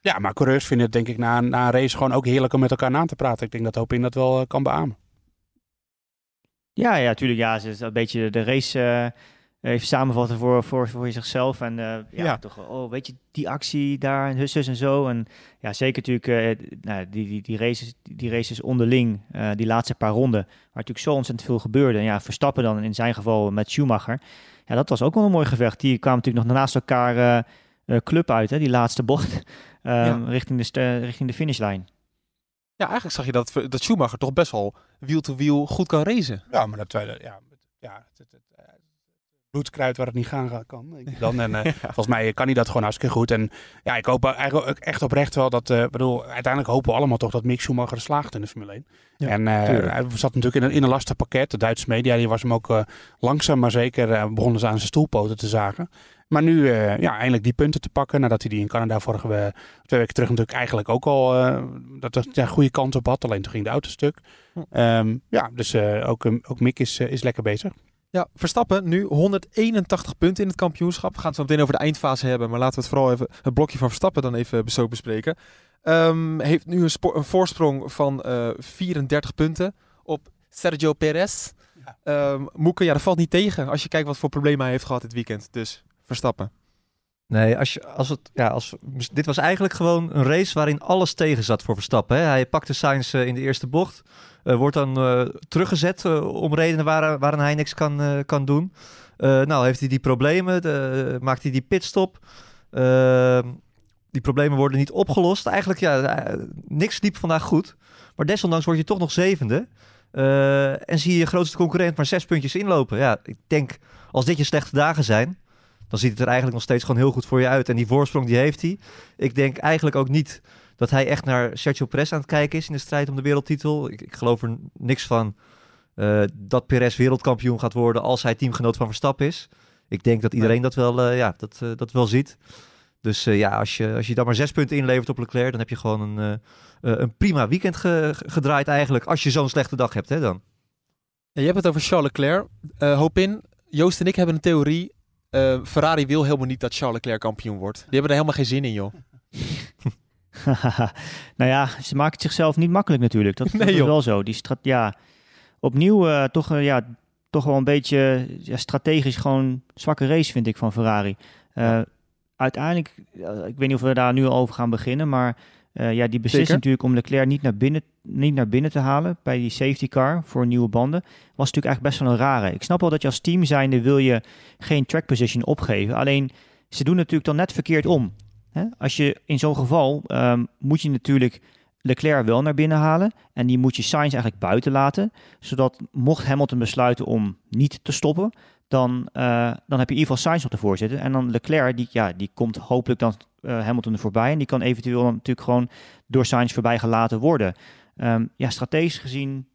Ja, maar coureurs vinden het denk ik na, een- na een race gewoon ook heerlijk om met elkaar na te praten. Ik denk dat Hopin dat wel eh, kan beamen. Ja, ja, tuurlijk. Ja, ze is een beetje de race eh, even samenvatten voor, voor, voor zichzelf. En eh, ja, Ja. toch, oh, weet je, die actie daar en zus en zo. En ja, zeker natuurlijk eh, nou, die, die, die, races, die races onderling, die laatste paar ronden, waar natuurlijk zo ontzettend veel gebeurde. En ja, Verstappen dan in zijn geval met Schumacher. Ja, dat was ook wel een mooi gevecht. Die kwamen natuurlijk nog naast elkaar club uit, hè, die laatste bocht, ehm, richting, de, richting de finishlijn. Ja, eigenlijk zag je dat, dat Schumacher toch best wel wiel-to-wiel goed kan racen. Ja, maar dat tweede, ja, ja het, het, het, bloedskruid waar het niet gaan ga- kan. denk ik Dan. En eh, volgens mij kan hij dat gewoon hartstikke goed. En ja, ik hoop eigenlijk echt oprecht wel dat, eh bedoel, uiteindelijk hopen we allemaal toch dat Mick Schumacher slaagt in de Formule 1. Ja, en eh, hij zat natuurlijk in een, in een lastig pakket. De Duitse media die was hem ook eh, langzaam maar zeker eh, begonnen ze aan zijn stoelpoten te zagen. Maar nu eh, ja, eindelijk die punten te pakken. Nadat hij die in Canada vorige we- twee weken terug natuurlijk eigenlijk ook al eh, dat er ja, goede kans op had. Alleen toen ging de auto stuk. Hm. Ehm, ja, dus eh, ook, eh, ook Mick is, is lekker bezig. Ja, Verstappen nu 181 punten in het kampioenschap. We gaan het zo meteen over de eindfase hebben, maar laten we het vooral even het blokje van Verstappen dan even zo bespreken. Ehm, heeft nu een, een voorsprong van eh 34 punten op Sergio Perez. Ja. Ehm, Moeke, ja, dat valt niet tegen als je kijkt wat voor problemen hij heeft gehad dit weekend. Dus Verstappen. Nee, als je, als het, ja, als, dit was eigenlijk gewoon een race waarin alles tegen zat voor Verstappen. Hè. Hij pakte Sainz eh, in de eerste bocht. eh, wordt dan eh, teruggezet om redenen waar, waarin hij niks kan, kan doen. Nou, heeft hij die problemen, de- maakt hij die pitstop. Ehm, die problemen worden niet opgelost. Eigenlijk, ja, niks liep vandaag goed. Maar desondanks word je toch nog zevende. En zie je je grootste concurrent maar zes puntjes inlopen. Ja, ik denk, als dit je slechte dagen zijn, dan ziet het er eigenlijk nog steeds gewoon heel goed voor je uit. En die voorsprong die heeft hij. Ik denk eigenlijk ook niet dat hij echt naar Sergio Perez aan het kijken is in de strijd om de wereldtitel. Ik, ik geloof er niks van eh, dat Perez wereldkampioen gaat worden als hij teamgenoot van Verstappen is. Ik denk dat iedereen dat wel, eh, ja, dat, eh, dat wel ziet. Dus ja, als je, als je dan maar zes punten inlevert op Leclerc, dan heb je gewoon een, een prima weekend ge- gedraaid eigenlijk. Als je zo'n slechte dag hebt, hè dan. Je hebt het over Charles Leclerc. Hoop in, Joost en ik hebben een theorie. Eh, Ferrari wil helemaal niet dat Charles Leclerc kampioen wordt. Die hebben er helemaal geen zin in, joh. nou ja, ze maken het zichzelf niet makkelijk natuurlijk. Dat, dat Nee, is wel zo. Die strat ja, opnieuw eh, toch, eh, ja, toch wel een beetje ja, strategisch gewoon zwakke race vind ik van Ferrari. Uiteindelijk, ik weet niet of we daar nu al over gaan beginnen, maar eh, ja, die beslissing natuurlijk om Leclerc niet naar, binnen, niet naar binnen te halen bij die safety car voor nieuwe banden, was natuurlijk eigenlijk best wel een rare. Ik snap wel dat je als team zijnde wil je geen track position opgeven. Alleen, ze doen natuurlijk dan net verkeerd om. Hè? Als je in zo'n geval ehm, moet je natuurlijk Leclerc wel naar binnen halen. En die moet je Sainz eigenlijk buiten laten. Zodat mocht Hamilton besluiten om niet te stoppen, dan, eh, dan heb je in ieder geval Sainz op de voorzitten. En dan Leclerc, die, ja, die komt hopelijk dan eh, Hamilton er voorbij. En die kan eventueel dan natuurlijk gewoon door Sainz voorbij gelaten worden. Ehm, ja, strategisch gezien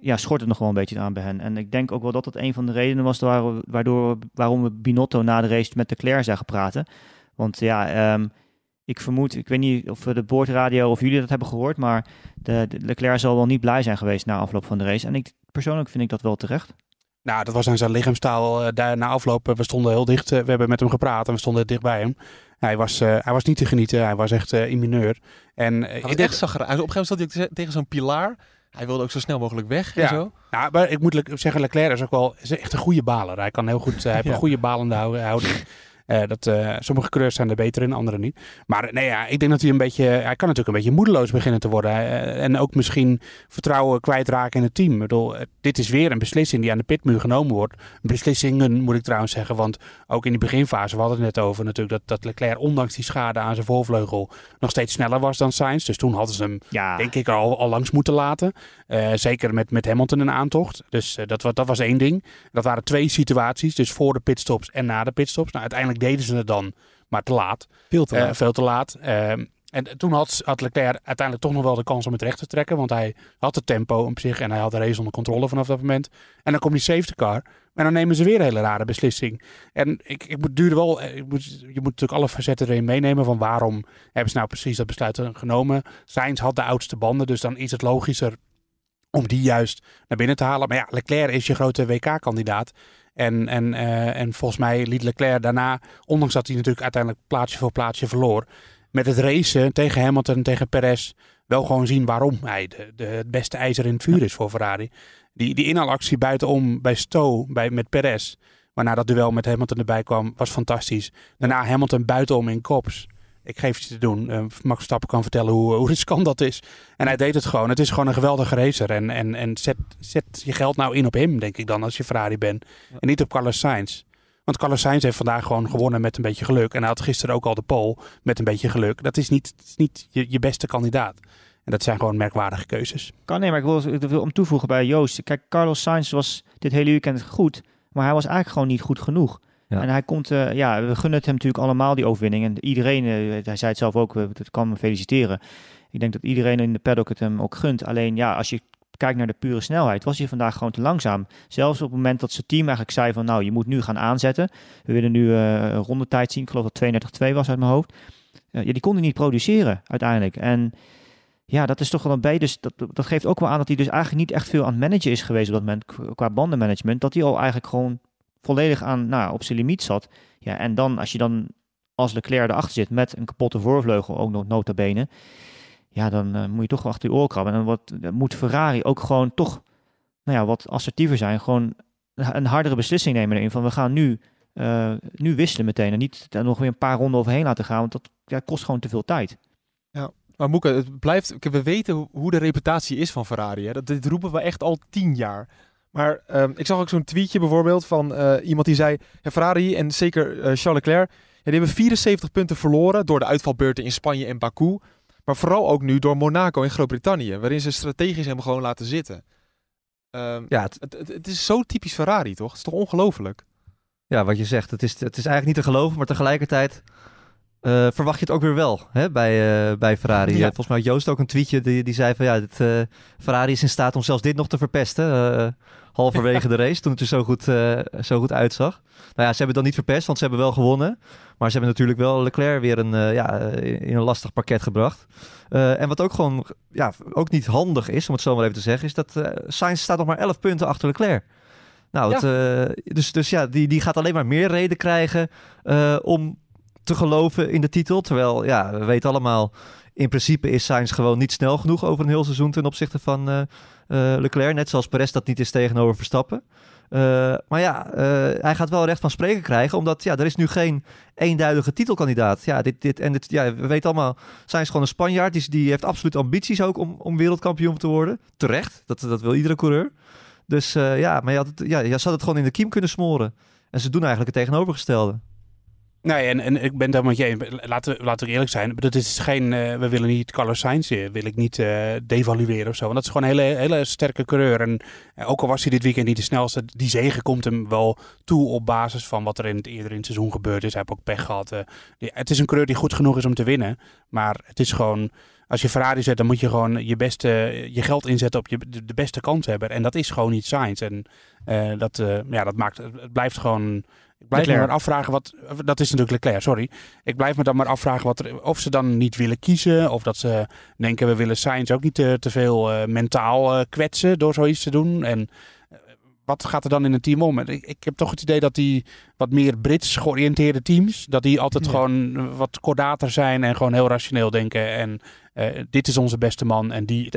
ja, schort het nog wel een beetje aan bij hen. En ik denk ook wel dat dat een van de redenen was waar- waardoor, waarom we Binotto na de race met Leclerc zagen praten. Want ja, ehm, ik vermoed, ik weet niet of we de boordradio of jullie dat hebben gehoord, maar de Leclerc zal wel niet blij zijn geweest na afloop van de race. En ik, persoonlijk vind ik dat wel terecht. Nou, dat was aan zijn lichaamstaal eh, daar na afloop. eh, We stonden heel dicht. eh, we hebben met hem gepraat en we stonden dicht bij hem. Hij was, hij was niet te genieten. Hij was echt in mineur. En ik was denk- echt zagger. Op een gegeven moment zat hij tegen zo'n pilaar. Hij wilde ook zo snel mogelijk weg en Ja. zo. Nou, maar ik moet zeggen, Leclerc is ook wel is echt een goede baler. Hij kan heel goed, hij heeft Ja. een goede balende hou- houding. Eh, dat, eh, sommige coureurs zijn er beter in, andere niet. Maar nee, ja, ik denk dat hij een beetje, hij kan natuurlijk een beetje moedeloos beginnen te worden. Eh, en ook misschien vertrouwen kwijtraken in het team. Ik bedoel, dit is weer een beslissing die aan de pitmuur genomen wordt. Beslissingen moet ik trouwens zeggen, want ook in die beginfase, we hadden het net over natuurlijk, dat, dat Leclerc ondanks die schade aan zijn voorvleugel nog steeds sneller was dan Sainz. Dus toen hadden ze hem Ja, denk ik al, al langs moeten laten. Zeker met, met Hamilton een aantocht. Dus eh, dat, dat was één ding. Dat waren twee situaties. Dus voor de pitstops en na de pitstops. Nou, uiteindelijk deden ze het dan, maar te laat. Veel te Eh, laat. veel te laat. Ehm, en toen had, had Leclerc uiteindelijk toch nog wel de kans om het recht te trekken. Want hij had het tempo op zich en hij had de race onder controle vanaf dat moment. En dan komt die safety car. En dan nemen ze weer een hele rare beslissing. En ik, ik moet duurde wel. eh, Ik moet, je moet natuurlijk alle facetten erin meenemen. Van waarom hebben ze nou precies dat besluit genomen? Sainz had de oudste banden. Dus dan is het logischer om die juist naar binnen te halen. Maar ja, Leclerc is je grote WK-kandidaat. En, en, eh, en volgens mij liet Leclerc daarna, ondanks dat hij natuurlijk uiteindelijk plaatsje voor plaatsje verloor, met het racen tegen Hamilton en tegen Perez, wel gewoon zien waarom hij de, de, het beste ijzer in het vuur is voor Ferrari. Die, die inhaalactie buitenom bij Stowe bij, met Perez, waarna dat duel met Hamilton erbij kwam, was fantastisch. Daarna Hamilton buitenom in kops. Ik geef je te doen. Eh, Max Verstappen kan vertellen hoe, hoe riskant dat is. En hij deed het gewoon. Het is gewoon een geweldige racer. En, en, en zet, zet je geld nou in op hem, denk ik dan, als je Ferrari bent. En niet op Carlos Sainz. Want Carlos Sainz heeft vandaag gewoon gewonnen met een beetje geluk. En hij had gisteren ook al de pole met een beetje geluk. Dat is niet, is niet je, je beste kandidaat. En dat zijn gewoon merkwaardige keuzes. kan nee, maar ik wil, ik wil om toevoegen bij Joost. Kijk, Carlos Sainz was dit hele weekend goed, maar hij was eigenlijk gewoon niet goed genoeg. En hij komt, eh, ja, we gunnen het hem natuurlijk allemaal die overwinning. En iedereen, eh, hij zei het zelf ook, we- dat kan hem feliciteren. Ik denk dat iedereen in de paddock het hem ook gunt. Alleen ja, als je kijkt naar de pure snelheid, was hij vandaag gewoon te langzaam. Zelfs op het moment dat zijn team eigenlijk zei van, nou, je moet nu gaan aanzetten. We willen nu eh, een rondetijd zien. Ik geloof dat 32-2 was uit mijn hoofd. Ja, die kon hij niet produceren uiteindelijk. En ja, dat is toch wel een beetje. Dus dat, dat geeft ook wel aan dat hij dus eigenlijk niet echt veel aan het managen is geweest op dat moment qua bandenmanagement. Dat hij al eigenlijk gewoon volledig aan, nou, op zijn limiet zat. Ja, en dan als je dan als Leclerc erachter zit met een kapotte voorvleugel, ook nog nota bene. Ja, dan eh, moet je toch wel achter je oor. En dan moet Ferrari ook gewoon toch nou ja, wat assertiever zijn. Gewoon een hardere beslissing nemen erin. Van we gaan nu, eh, nu wisselen meteen. En niet er nog weer een paar ronden overheen laten gaan. Want dat ja, kost gewoon te veel tijd. Maar Moeke, het blijft, we weten hoe- hoe de reputatie is van Ferrari. Hè? Dat, dit roepen we echt al tien jaar. Maar ehm, ik zag ook zo'n tweetje bijvoorbeeld van eh, iemand die zei... Ja, Ferrari en zeker eh, Charles Leclerc... Ja, die hebben 74 punten verloren door de uitvalbeurten in Spanje en Baku. Maar vooral ook nu door Monaco en Groot-Brittannië. Waarin ze strategisch hem gewoon laten zitten. Ehm, Ja, het, het, het, het is zo typisch Ferrari, toch? Het is toch ongelooflijk? ja, wat je zegt, het is, het is eigenlijk niet te geloven, maar tegelijkertijd eh, verwacht je het ook weer wel hè, bij, bij Ferrari. Ja. Volgens mij had Joost ook een tweetje die, die zei van ja, dit, Ferrari is in staat om zelfs dit nog te verpesten. Eh, halverwege de race, toen het er zo goed, eh, zo goed uitzag. Nou ja, ze hebben het dan niet verpest, want ze hebben wel gewonnen. Maar ze hebben natuurlijk wel Leclerc weer een, eh, ja, in in een lastig pakket gebracht. Eh, en wat ook gewoon ja, ook niet handig is, om het zo maar even te zeggen, is dat eh Sainz staat nog maar 11 punten achter Leclerc. Nou, het, eh, dus, dus ja, die, die gaat alleen maar meer reden krijgen eh, om te geloven in de titel. Terwijl, ja, we weten allemaal, in principe is Sainz gewoon niet snel genoeg over een heel seizoen ten opzichte van eh, eh, Leclerc. Net zoals Perez dat niet is tegenover Verstappen. Eh, maar ja, hij gaat wel recht van spreken krijgen, omdat ja, er is nu geen eenduidige titelkandidaat. Ja, dit, dit, en dit, ja, we weten allemaal, Sainz is gewoon een Spanjaard. Die, die heeft absoluut ambities ook om, om wereldkampioen te worden. Terecht, dat, dat wil iedere coureur. Dus ja, maar je, had het, ja, je had het gewoon in de kiem kunnen smoren. En ze doen eigenlijk het tegenovergestelde. Nee, en, en ik ben helemaal met je eens. Laten we, laten we eerlijk zijn. Dat is geen, eh, we willen niet Carlos Sainz, eh, wil ik niet eh, devalueren of zo. Want dat is gewoon een hele, hele sterke coureur. En ook al was hij dit weekend niet de snelste, die zegen komt hem wel toe op basis van wat er in het, eerder in het seizoen gebeurd is. Hij heeft ook pech gehad. eh. Het is een coureur die goed genoeg is om te winnen. Maar het is gewoon, als je Ferrari zet, dan moet je gewoon je, beste, je geld inzetten op je, de, beste kanshebber. En dat is gewoon niet Sainz. En dat, ja, dat maakt, het blijft gewoon... Ik blijf me Leclerc. maar afvragen wat... Dat is natuurlijk Leclerc, sorry. Ik blijf me dan maar afvragen wat er, of ze dan niet willen kiezen. Of dat ze denken, we willen Sainz ook niet te, te veel eh, mentaal eh, kwetsen door zoiets te doen. En eh, wat gaat er dan in een team om? Ik, ik heb toch het idee dat die wat meer Brits georiënteerde teams, dat die altijd Ja. gewoon wat kordater zijn en gewoon heel rationeel denken. En dit is onze beste man. En die,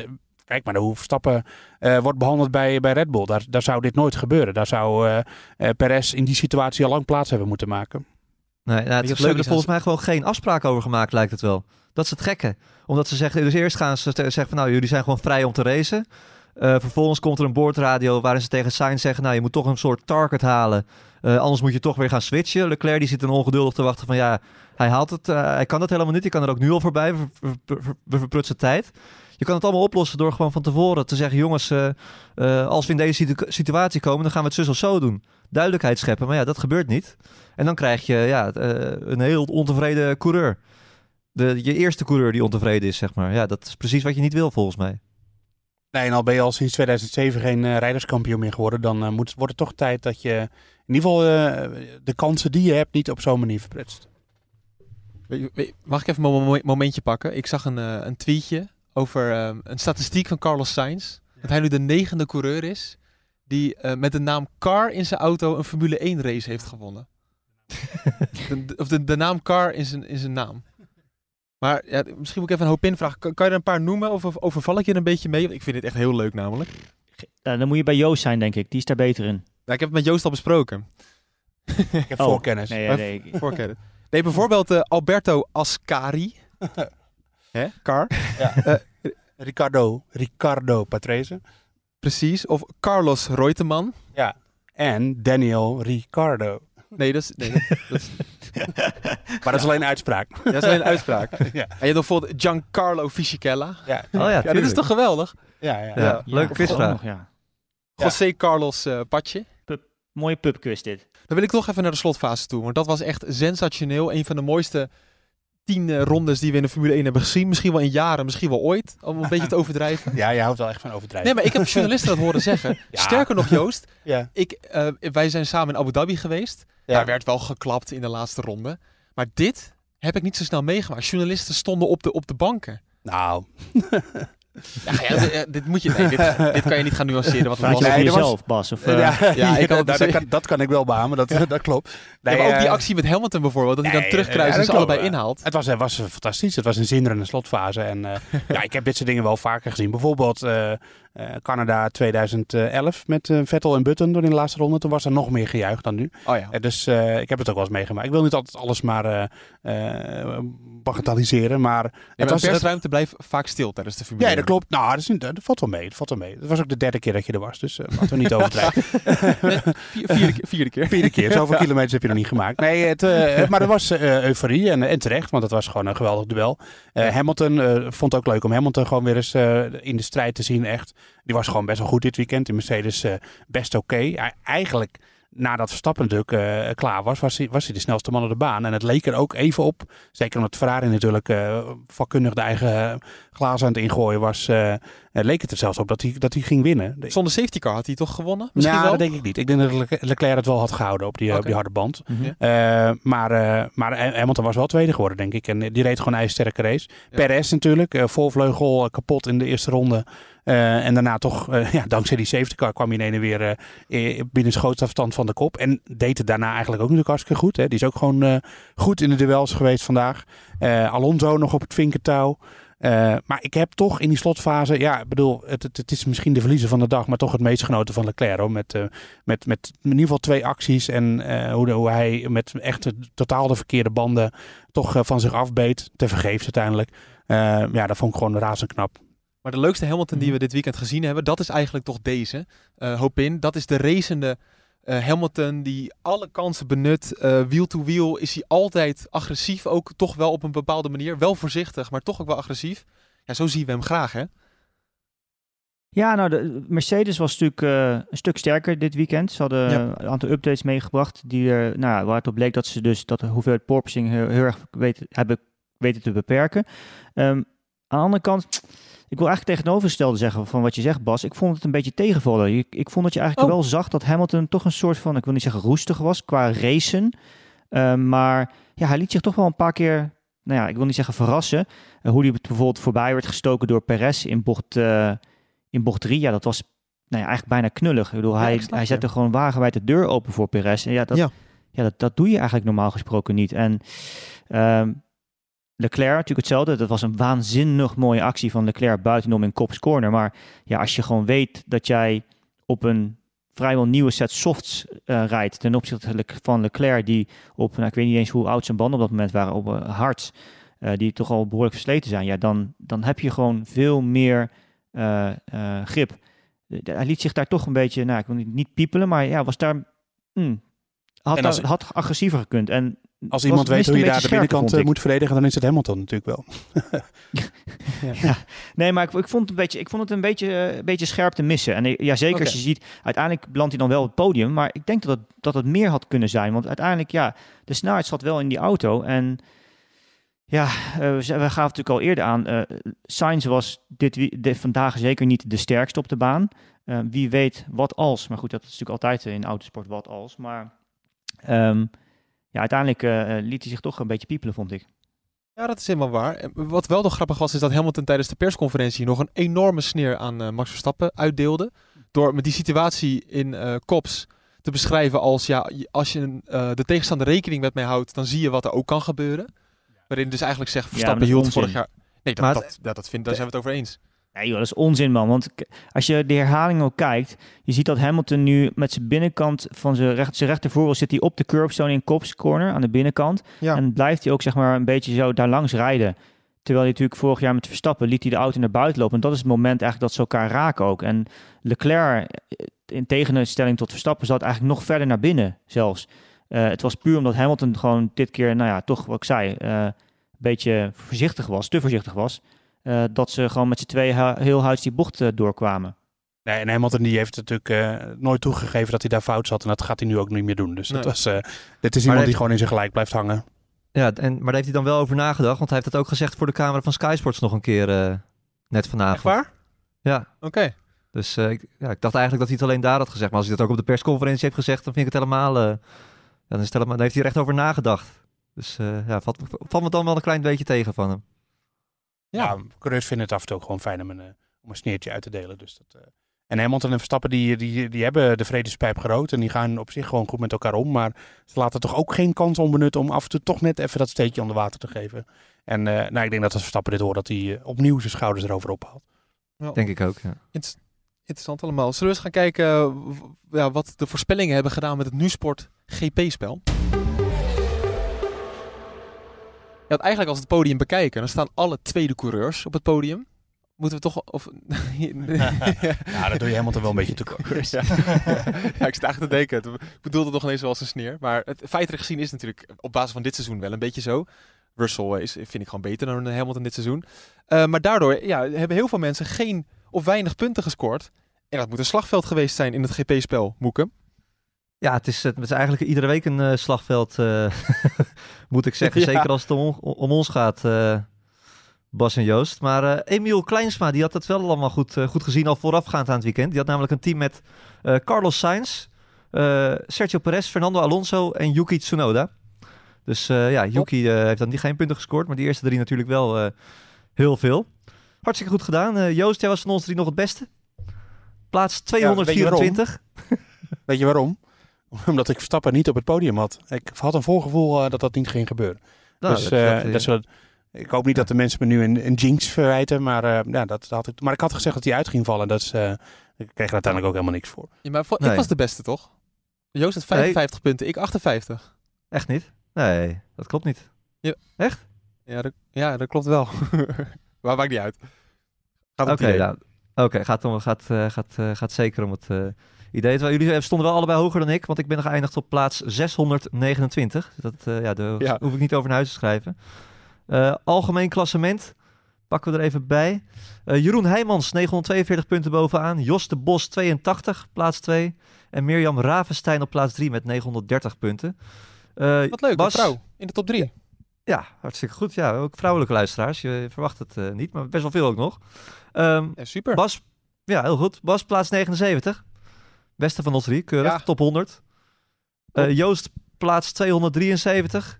kijk maar hoe Verstappen eh, wordt behandeld bij, bij Red Bull. Daar, daar zou dit nooit gebeuren. Daar zou eh eh, Perez in die situatie al lang plaats hebben moeten maken. Nee, nou, het leuk er volgens mij gewoon geen afspraak over gemaakt, lijkt het wel. Dat is het gekke. Omdat ze zeggen, dus eerst gaan ze zeggen van nou, jullie zijn gewoon vrij om te racen. Eh, vervolgens komt er een boordradio waarin ze tegen Sainz zeggen, nou, je moet toch een soort target halen. Eh, anders moet je toch weer gaan switchen. Leclerc die zit dan ongeduldig te wachten van ja, hij haalt het, eh, hij kan dat helemaal niet. Je kan er ook nu al voorbij, we verprutsen tijd. Je kan het allemaal oplossen door gewoon van tevoren te zeggen, jongens, eh, eh, als we in deze situ- situatie komen, dan gaan we het zus of zo doen. Duidelijkheid scheppen, maar ja, dat gebeurt niet. En dan krijg je ja, eh, een heel ontevreden coureur. De, je eerste coureur die ontevreden is, zeg maar. Ja, dat is precies wat je niet wil, volgens mij. Nee, en al ben je al sinds 2007 geen eh, rijderskampioen meer geworden, dan moet, wordt het toch tijd dat je in ieder geval eh, de kansen die je hebt niet op zo'n manier verprutst. Mag ik even een mo- momentje pakken? Ik zag een, een tweetje over ehm, een statistiek van Carlos Sainz. Dat hij nu de negende coureur is die eh, met de naam Car in zijn auto een Formule 1 race heeft gewonnen. de, de- of de, de naam Car in zijn, in zijn naam. Maar ja, misschien moet ik even een hoop invragen. Kan, kan je er een paar noemen of, of overval ik je er een beetje mee? Want ik vind dit echt heel leuk namelijk. Nou, dan moet je bij Joost zijn, denk ik. Die is daar beter in. Nou, ik heb het met Joost al besproken. Ik heb Oh, voorkennis. Nee, ja, nee. ik- Voorkennen. Nee, bijvoorbeeld eh, Alberto Ascari. Hè? Car. Ricardo, Ricardo Patrese. Precies. Of Carlos Reutemann. En Daniel Ricardo. Nee, dat is, nee, dat, dat is, Maar dat is alleen uitspraak. dat is alleen een uitspraak. Ja. En je hebt bijvoorbeeld Giancarlo Fisichella. Ja, Oh ja, Ja, dit is toch geweldig? ja, ja. Ja, Ja. leuke Ja, quizvraag. nog, ja. Ja. José Carlos eh Patje. Mooie pubquiz dit. Dan wil ik toch even naar de slotfase toe. Want dat was echt sensationeel. Een van de mooiste tien eh, rondes die we in de Formule 1 hebben gezien. Misschien wel in jaren, misschien wel ooit. Om een beetje te overdrijven. Ja, je houdt wel echt van overdrijven. Nee, maar ik heb journalisten dat horen zeggen. Ja. Sterker nog, Joost. Ja. Ik, eh, wij zijn samen in Abu Dhabi geweest. Ja. Daar werd wel geklapt in de laatste ronde. Maar dit heb ik niet zo snel meegemaakt. Journalisten stonden op de, op de banken. Nou, Ja, ja, dit, eh, dit moet je. Nee, dit, dit kan je niet gaan nuanceren. Wat Praat je Nee, was- Bas? Of, eh, ja, ja, ik dat, kan, dat kan ik wel beamen, dat, dat klopt. Nee, maar ook die eh, actie met Hamilton bijvoorbeeld, dat hij dan terugkruist en ze allebei inhaalt. Het was, het was fantastisch. Het was een zinderende slotfase. En eh, ja, ik heb dit soort dingen wel vaker gezien. Bijvoorbeeld eh, eh, Canada 2011 met eh, Vettel en Button door in de laatste ronde. Toen was er nog meer gejuicht dan nu. Oh ja. Eh, dus eh, ik heb het ook wel eens meegemaakt. Ik wil niet altijd alles maar eh, eh, bagatelliseren. Maar Ja, maar was, de persruimte blijft vaak stil tijdens de Formule ja, 1. dat klopt. Nou, dat, is, niet- dat valt wel mee. Dat valt wel mee. Het was ook de derde keer dat je er was. Dus eh, laten we niet overdrijven. Vier- vierde, keer- vierde keer. Vierde keer. Zoveel kilometers heb je nog niet gemaakt. Nee, het, eh, maar er was eh, euforie en, en terecht, want het was gewoon een geweldig duel. Eh, Hamilton eh, vond het ook leuk om Hamilton gewoon weer eens eh, in de strijd te zien. Echt. Die was gewoon best wel goed dit weekend. In Mercedes eh, best oké. Eigenlijk, nadat Verstappen natuurlijk eh, klaar was, was hij, de snelste man op de baan. En het leek er ook even op, zeker omdat Ferrari natuurlijk eh, vakkundig de eigen glazen aan het ingooien was, leek het er zelfs op dat hij, dat hij ging winnen. Zonder safety car had hij toch gewonnen? Misschien nou, wel? dat denk ik niet. Ik denk dat Le- Leclerc het wel had gehouden op die, eh, op die harde band. mhm. Eh, maar, eh, maar Hamilton was wel tweede geworden, denk ik. En die reed gewoon een ijzersterke race. Ja. Perez natuurlijk, eh voorvleugel eh, kapot in de eerste ronde. Eh, en daarna toch, eh, ja, dankzij die safety car kwam hij in ene weer binnen schootsafstand van de kop. En deed het daarna eigenlijk ook natuurlijk hartstikke goed. Hè. Die is ook gewoon eh, goed in de duels geweest vandaag. Eh, Alonso nog op het vinkertouw. Eh, maar ik heb toch in die slotfase, ja, ik bedoel, het, het, het is misschien de verliezer van de dag, maar toch het meest genoten van Leclerc. Hoor, met, eh, met, met in ieder geval twee acties en eh, hoe, de- hoe hij met echt totaal de verkeerde banden toch van zich afbeet. Te vergeefs uiteindelijk. Ja, dat vond ik gewoon razend knap. Maar de leukste Hamilton die we dit weekend gezien hebben, dat is eigenlijk toch deze. hoop in. Dat is de racende eh, Hamilton die alle kansen benut. Eh wiel to wiel is hij altijd agressief. Ook toch wel op een bepaalde manier. Wel voorzichtig, maar toch ook wel agressief. Ja, zo zien we hem graag, hè? Ja, nou, de Mercedes was natuurlijk eh, een stuk sterker dit weekend. Ze hadden Ja. een aantal updates meegebracht die er, nou, waar het op bleek dat ze dus dat de hoeveelheid porpoising heel, heel erg weten, hebben weten te beperken. Ehm, de andere kant, ik wil eigenlijk tegenovergestelde zeggen van wat je zegt, Bas. Ik vond het een beetje tegenvallen. Ik, ik vond dat je eigenlijk Oh. wel zag dat Hamilton toch een soort van, ik wil niet zeggen roestig was qua racen. Eh, maar ja, hij liet zich toch wel een paar keer, nou ja, ik wil niet zeggen verrassen. Eh, hoe hij bijvoorbeeld voorbij werd gestoken door Perez in bocht, eh, in bocht 3. Ja, dat was nou ja, eigenlijk bijna knullig. Ik bedoel, Ja, hij, ik hij zette gewoon wagenwijd de deur open voor Perez. En ja, dat, Ja. ja. dat, dat doe je eigenlijk normaal gesproken niet. En ehm, Leclerc natuurlijk hetzelfde. Dat was een waanzinnig mooie actie van Leclerc buitenom in Kops Corner. Maar ja, als je gewoon weet dat jij op een vrijwel nieuwe set softs eh, rijdt ten opzichte van Leclerc die op, nou, ik weet niet eens hoe oud zijn banden op dat moment waren, op uh, hards, eh, die toch al behoorlijk versleten zijn. Ja, dan, dan heb je gewoon veel meer grip. Hij liet zich daar toch een beetje, nou, ik wil niet, piepelen, maar ja, was daar, hmm, had, En als- had agressiever gekund. En Als iemand weet hoe je daar de binnenkant moet verdedigen, dan is het Hamilton natuurlijk wel. Ja, nee, maar ik, ik, vond het een beetje, ik vond het een beetje, eh, een beetje scherp te missen. En eh, ja, zeker als je ziet, uiteindelijk belandt hij dan wel op het podium. Maar ik denk dat het, dat het meer had kunnen zijn. Want uiteindelijk, ja, de snelheid zat wel in die auto. En ja, eh, we gaven natuurlijk al eerder aan. Sainz was dit, vandaag zeker niet de sterkste op de baan. Wie weet wat als. Maar goed, dat is natuurlijk altijd in autosport wat als. Maar ehm, ja, uiteindelijk eh, eh, liet hij zich toch een beetje piepelen, vond ik. Ja, dat is helemaal waar. Wat wel nog grappig was, is dat Hamilton tijdens de persconferentie nog een enorme sneer aan eh, Max Verstappen uitdeelde. Door met die situatie in eh Kops te beschrijven als, ja, als je eh, de tegenstander rekening met mij houdt, dan zie je wat er ook kan gebeuren. Waarin dus eigenlijk zegt, Verstappen dat is hield vorig jaar... Nee, dat, Maar dat, dat, dat vind, daar zijn we het over eens. Nee joh, dat is onzin man. Want als je de herhaling ook kijkt, je ziet dat Hamilton nu met zijn binnenkant van zijn, recht, zijn rechtervoorwiel zit hij op de curbstone in Cops corner aan de binnenkant. Ja. En blijft hij ook zeg maar een beetje zo daar langs rijden. Terwijl hij natuurlijk vorig jaar met Verstappen liet hij de auto naar buiten lopen. En dat is het moment eigenlijk dat ze elkaar raken ook. En Leclerc, eh, in tegenstelling tot Verstappen, zat eigenlijk nog verder naar binnen zelfs. Eh, het was puur omdat Hamilton gewoon dit keer, nou ja, toch wat ik zei, eh, een beetje voorzichtig was, te voorzichtig was. Eh, dat ze gewoon met z'n tweeën he- heel huids die bocht eh, doorkwamen. Nee, en Hamilton die heeft natuurlijk eh, nooit toegegeven dat hij daar fout zat. En dat gaat hij nu ook niet meer doen. Dus dat was, eh, dit is iemand die gewoon in zijn gelijk blijft hangen. Ja, en, maar daar heeft hij dan wel over nagedacht, want hij heeft het ook gezegd voor de camera van Sky Sports nog een keer eh, net vanavond. Echt waar? Ja, Oké. dus eh, ik, ja, ik dacht eigenlijk dat hij het alleen daar had gezegd. Maar als hij dat ook op de persconferentie heeft gezegd, dan vind ik het helemaal... eh, ja, dan, is het helemaal dan heeft hij er echt over nagedacht. Dus eh, ja, valt, valt me dan wel een klein beetje tegen van hem. Ja. Ja, coureurs vinden het af en toe ook gewoon fijn om een, eh, om een sneertje uit te delen. Dus dat, eh. En Hamilton en Verstappen die, die, die hebben de vredespijp gerood. En die gaan op zich gewoon goed met elkaar om. Maar ze laten toch ook geen kans onbenut om af en toe toch net even dat steekje onder water te geven. En eh, nou, ik denk dat als Verstappen dit hoort, dat hij opnieuw zijn schouders erover ophaalt. Denk ik ook, ja. Inter- Interessant allemaal. Zullen we eens gaan kijken w- ja, wat de voorspellingen hebben gedaan met het NuSport GP-spel? Ja, eigenlijk als we het podium bekijken, dan staan alle tweede coureurs op het podium. Moeten we toch... Of, Ja, dat doe je Hamilton wel een beetje tekort. ja. ja, ik zit eigenlijk te denken. Ik bedoelde het nog ineens wel als een sneer. Maar het feitelijk gezien is natuurlijk op basis van dit seizoen wel een beetje zo. Russell is, vind ik gewoon beter dan Hamilton dit seizoen. Eh, maar daardoor ja, hebben heel veel mensen geen of weinig punten gescoord. En dat moet een slagveld geweest zijn in het GP-spel, Moeke. Ja, het is, het is eigenlijk iedere week een eh, slagveld, eh, moet ik zeggen. Ja. Zeker als het om, om ons gaat, eh, Bas en Joost. Maar Emiel Kleinsma, die had het wel allemaal goed, goed gezien al voorafgaand aan het weekend. Die had namelijk een team met Carlos Sainz, Sergio Perez, Fernando Alonso en Yuki Tsunoda. Dus ja, Yuki heeft dan die geen punten gescoord, maar die eerste drie natuurlijk wel heel veel. Hartstikke goed gedaan. Joost, jij was van ons drie nog het beste. Plaats weet je waarom? 224. Weet je waarom? Omdat ik Verstappen niet op het podium had. Ik had een voorgevoel eh, dat dat niet ging gebeuren. Nou, dus dat- eh, dat, dat zullen- ik hoop niet dat de mensen me nu een, een jinx verwijten. Maar, eh, ja, dat, had ik, maar ik had gezegd dat hij uit ging vallen. Dat is, eh, ik kreeg er uiteindelijk ook helemaal niks voor. Ja, maar voor- Nee. ik was de beste, toch? Joost had 55 punten, ik 58. Echt niet? Nee, dat klopt niet. Ja, dat, ja, dat klopt wel. maar maakt niet uit. Gaat Oké, nou, oké, gaat, om, gaat, eh, gaat, eh, gaat zeker om het eh, idee. Terwijl jullie stonden wel allebei hoger dan ik, want ik ben geëindigd op plaats 629. Dat, eh, ja, daar Ja. hoef ik niet over naar huis te schrijven. Eh, algemeen klassement pakken we er even bij. Eh, Jeroen Heijmans, 942 punten bovenaan. Jos de Bos, 82, plaats 2. En Mirjam Ravenstein op plaats 3 met 930 punten. Wat leuk, Bas, een vrouw in de top 3. Ja, hartstikke goed. Ja, ook vrouwelijke luisteraars. Je verwacht het niet, maar best wel veel ook nog. Ehm, Ja, super. Bas, ja, heel goed. Bas, plaats 79. Beste van ons drie, keurig. Ja. Top 100. Eh, Joost, plaats 273.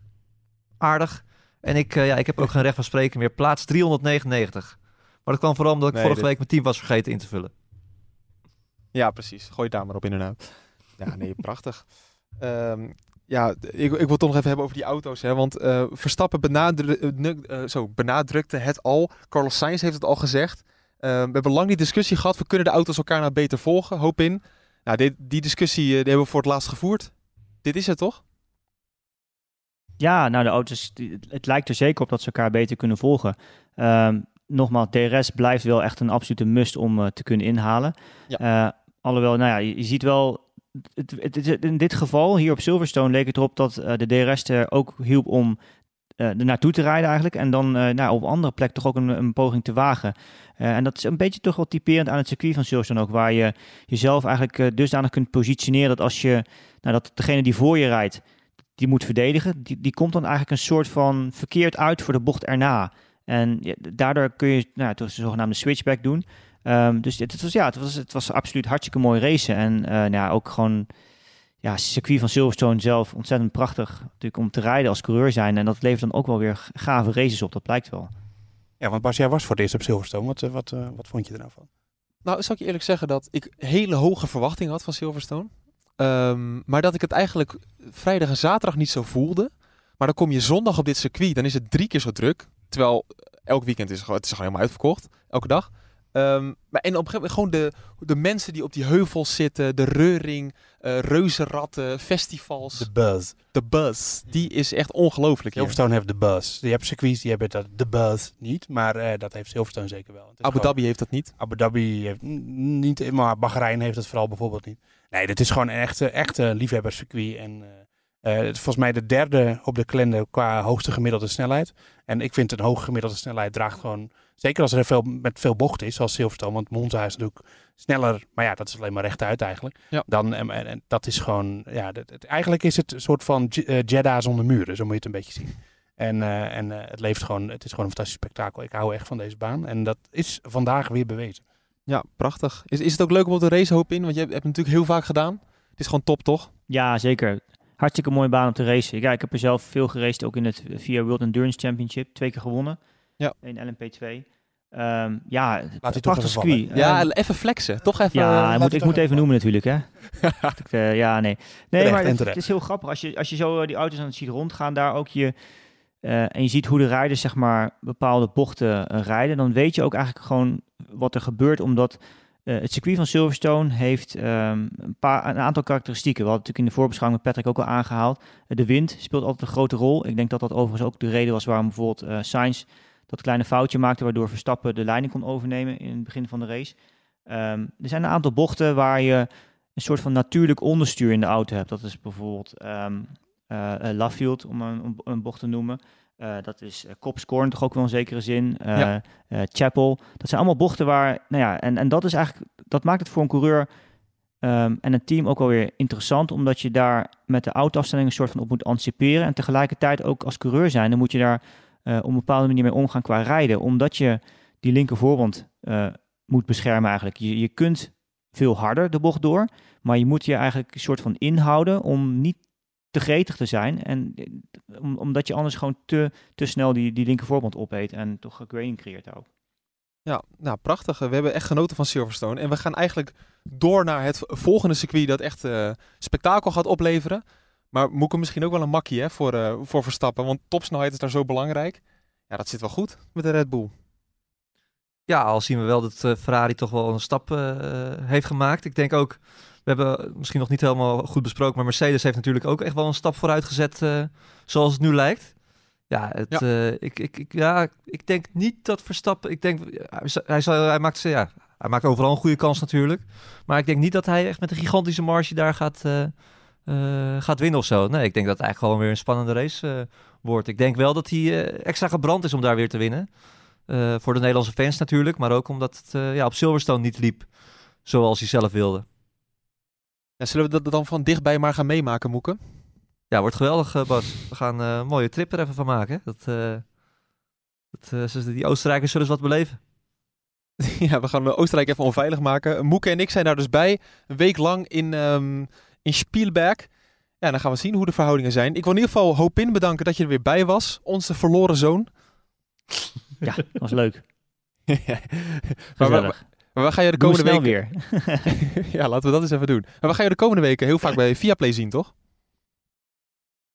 Aardig. En ik, eh, ja, ik heb ook geen recht van spreken meer. Plaats 399. Maar dat kwam vooral omdat ik Nee, vorige dit- week mijn team was vergeten in te vullen. Ja, precies. Gooi het daar maar op inderdaad. Ja, nee, prachtig. Ehm, ja, ik, ik wil toch nog even hebben over die auto's. Hè, want eh, Verstappen benadru eh, eh, zo, benadrukte het al. Carlos Sainz heeft het al gezegd. Ehm, we hebben lang die discussie gehad. We kunnen de auto's elkaar nou beter volgen. Hoop in. Nou, dit, die discussie eh, die hebben we voor het laatst gevoerd. Dit is het toch? Ja, nou de auto's, het lijkt er zeker op dat ze elkaar beter kunnen volgen. Ehm, nogmaals, DRS blijft wel echt een absolute must om eh, te kunnen inhalen. Ja. Eh, alhoewel, nou ja, je, je ziet wel, het, het, het- in dit geval, hier op Silverstone, leek het erop dat de DRS er ook hielp om er naartoe te rijden eigenlijk. En dan eh, nou, op andere plek toch ook een, een poging te wagen. Eh, en dat is een beetje toch wel typerend aan het circuit van Silverstone ook, waar je jezelf eigenlijk eh, dusdanig kunt positioneren dat als je, nou, dat degene die voor je rijdt, die moet verdedigen, die, die komt dan eigenlijk een soort van verkeerd uit voor de bocht erna. En daardoor kun je nou, was een zogenaamde switchback doen. Ehm, dus het, het was, ja, het, was, het was absoluut hartstikke mooi racen. En eh, nou ook gewoon ja, circuit van Silverstone zelf ontzettend prachtig natuurlijk om te rijden als coureur zijn. En dat levert dan ook wel weer gave races op, dat blijkt wel. Ja, want Bas, jij was voor het eerst op Silverstone. Wat, eh, wat, eh, wat vond je er nou van? Nou, zal ik je eerlijk zeggen dat ik hele hoge verwachtingen had van Silverstone. Ehm, maar dat ik het eigenlijk vrijdag en zaterdag niet zo voelde. Maar dan kom je zondag op dit circuit, dan is het drie keer zo druk. Terwijl elk weekend is het is gewoon helemaal uitverkocht, elke dag. Ehm, maar en op een gegeven moment gewoon de, de mensen die op die heuvels zitten, de reuring, eh reuzenratten, festivals. De buzz. De buzz, die is echt ongelooflijk. Silverstone heeft de buzz. Je hebt circuits, die hebben dat, de buzz niet. Maar eh, dat heeft Silverstone zeker wel. Abu gewoon- Dhabi heeft dat niet. Abu Dhabi heeft niet, maar Bahrein heeft het vooral bijvoorbeeld niet. Nee, dit is gewoon een echte, echte liefhebberscircuit. En eh, eh, het is volgens mij de derde op de kalender qua hoogste gemiddelde snelheid. En ik vind een hoge gemiddelde snelheid draagt gewoon, zeker als er veel, met veel bocht is, zoals Silverstone. Want Monza is natuurlijk sneller, maar ja, dat is alleen maar rechtuit eigenlijk. Ja. Dan, en, en, en dat is gewoon, ja, dat, het- eigenlijk is het een soort van J- eh, Jeddah zonder muren, zo moet je het een beetje zien. En, eh, en eh, het leeft gewoon, het is gewoon een fantastisch spektakel. Ik hou echt van deze baan. En dat is vandaag weer bewezen. Ja, prachtig. Is, is het ook leuk om op de race hoop in? Want je hebt, hebt het natuurlijk heel vaak gedaan. Het is gewoon top, toch? Ja, zeker. Hartstikke mooie baan om te racen. Ja, ik heb er zelf veel geraced, ook in het VIA World Endurance Championship. Twee keer gewonnen. Ja. In LMP2. Ehm ja, Laat toch prachtig circuit. Ja, Ehm, even flexen. Toch even... Ja, eh, moet, het ik moet even noemen natuurlijk, hè. Ik, eh, ja, nee. Nee, Terecht maar het, het is heel grappig. Als je, als je zo eh, die auto's aan het ziet rondgaan, daar ook je... eh, en je ziet hoe de rijders, zeg maar, bepaalde bochten rijden. Dan weet je ook eigenlijk gewoon wat er gebeurt, omdat... eh, het circuit van Silverstone heeft ehm, een, paar, een aantal karakteristieken. We hadden natuurlijk in de voorbeschouwing met Patrick ook al aangehaald. Eh, de wind speelt altijd een grote rol. Ik denk dat dat overigens ook de reden was waarom bijvoorbeeld eh Sainz dat kleine foutje maakte, waardoor Verstappen de leiding kon overnemen in het begin van de race. Ehm, er zijn een aantal bochten waar je een soort van natuurlijk onderstuur in de auto hebt. Dat is bijvoorbeeld ehm eh, eh, Laffield, om een, een bocht te noemen. Eh, dat is uh, Kopscorn, toch ook wel in zekere zin. Ja. eh, Chapel. Dat zijn allemaal bochten waar, nou ja, en, en dat is eigenlijk, dat maakt het voor een coureur ehm, en een team ook alweer interessant, omdat je daar met de autoafstelling een soort van op moet anticiperen. En tegelijkertijd ook als coureur zijn, dan moet je daar eh, op een bepaalde manier mee omgaan qua rijden, omdat je die linker voorwand eh, moet beschermen eigenlijk. Je, je kunt veel harder de bocht door, maar je moet je eigenlijk een soort van inhouden om niet te gretig te zijn. En eh, om, omdat je anders gewoon te, te snel die, die linker voorband opeet en toch grading creëert ook. Ja, nou prachtig. We hebben echt genoten van Silverstone. En we gaan eigenlijk door naar het volgende circuit dat echt spektakel gaat opleveren. Maar Moeke misschien ook wel een makkie hè, voor, eh, voor Verstappen. Want topsnelheid is daar zo belangrijk. Ja, dat zit wel goed met de Red Bull. Ja, al zien we wel dat eh, Ferrari toch wel een stap eh, heeft gemaakt. Ik denk ook, we hebben misschien nog niet helemaal goed besproken, maar Mercedes heeft natuurlijk ook echt wel een stap vooruit gezet, zoals het nu lijkt. Ja, het, Ja. ik, ik, ik, ja, ik denk niet dat Verstappen, ik denk, hij, zal- hij, maakt, ja, hij maakt overal een goede kans natuurlijk. Maar ik denk niet dat hij echt met een gigantische marge daar gaat, gaat winnen of zo. Nee, ik denk dat het eigenlijk gewoon weer een spannende race eh, wordt. Ik denk wel dat hij eh, extra gebrand is om daar weer te winnen. Eh, voor de Nederlandse fans natuurlijk, maar ook omdat het eh, ja, op Silverstone niet liep zoals hij zelf wilde. Ja, zullen we dat dan van dichtbij maar gaan meemaken, Moeke? Ja, wordt geweldig, eh, Bas. We gaan eh, een mooie trip er even van maken. Dat, eh, dat, eh, die Oostenrijkers zullen eens wat beleven. ja, we gaan eh, Oostenrijk even onveilig maken. Moeke en ik zijn daar dus bij. Een week lang in, ehm in Spielberg. Ja, dan gaan we zien hoe de verhoudingen zijn. Ik wil in ieder geval Hopin bedanken dat je er weer bij was. Onze verloren zoon. Ja, dat was leuk. maar, waar, ga je de komende weken... weer. ja, laten we dat eens even doen. Maar waar ga je de komende weken heel vaak bij Viaplay zien, toch?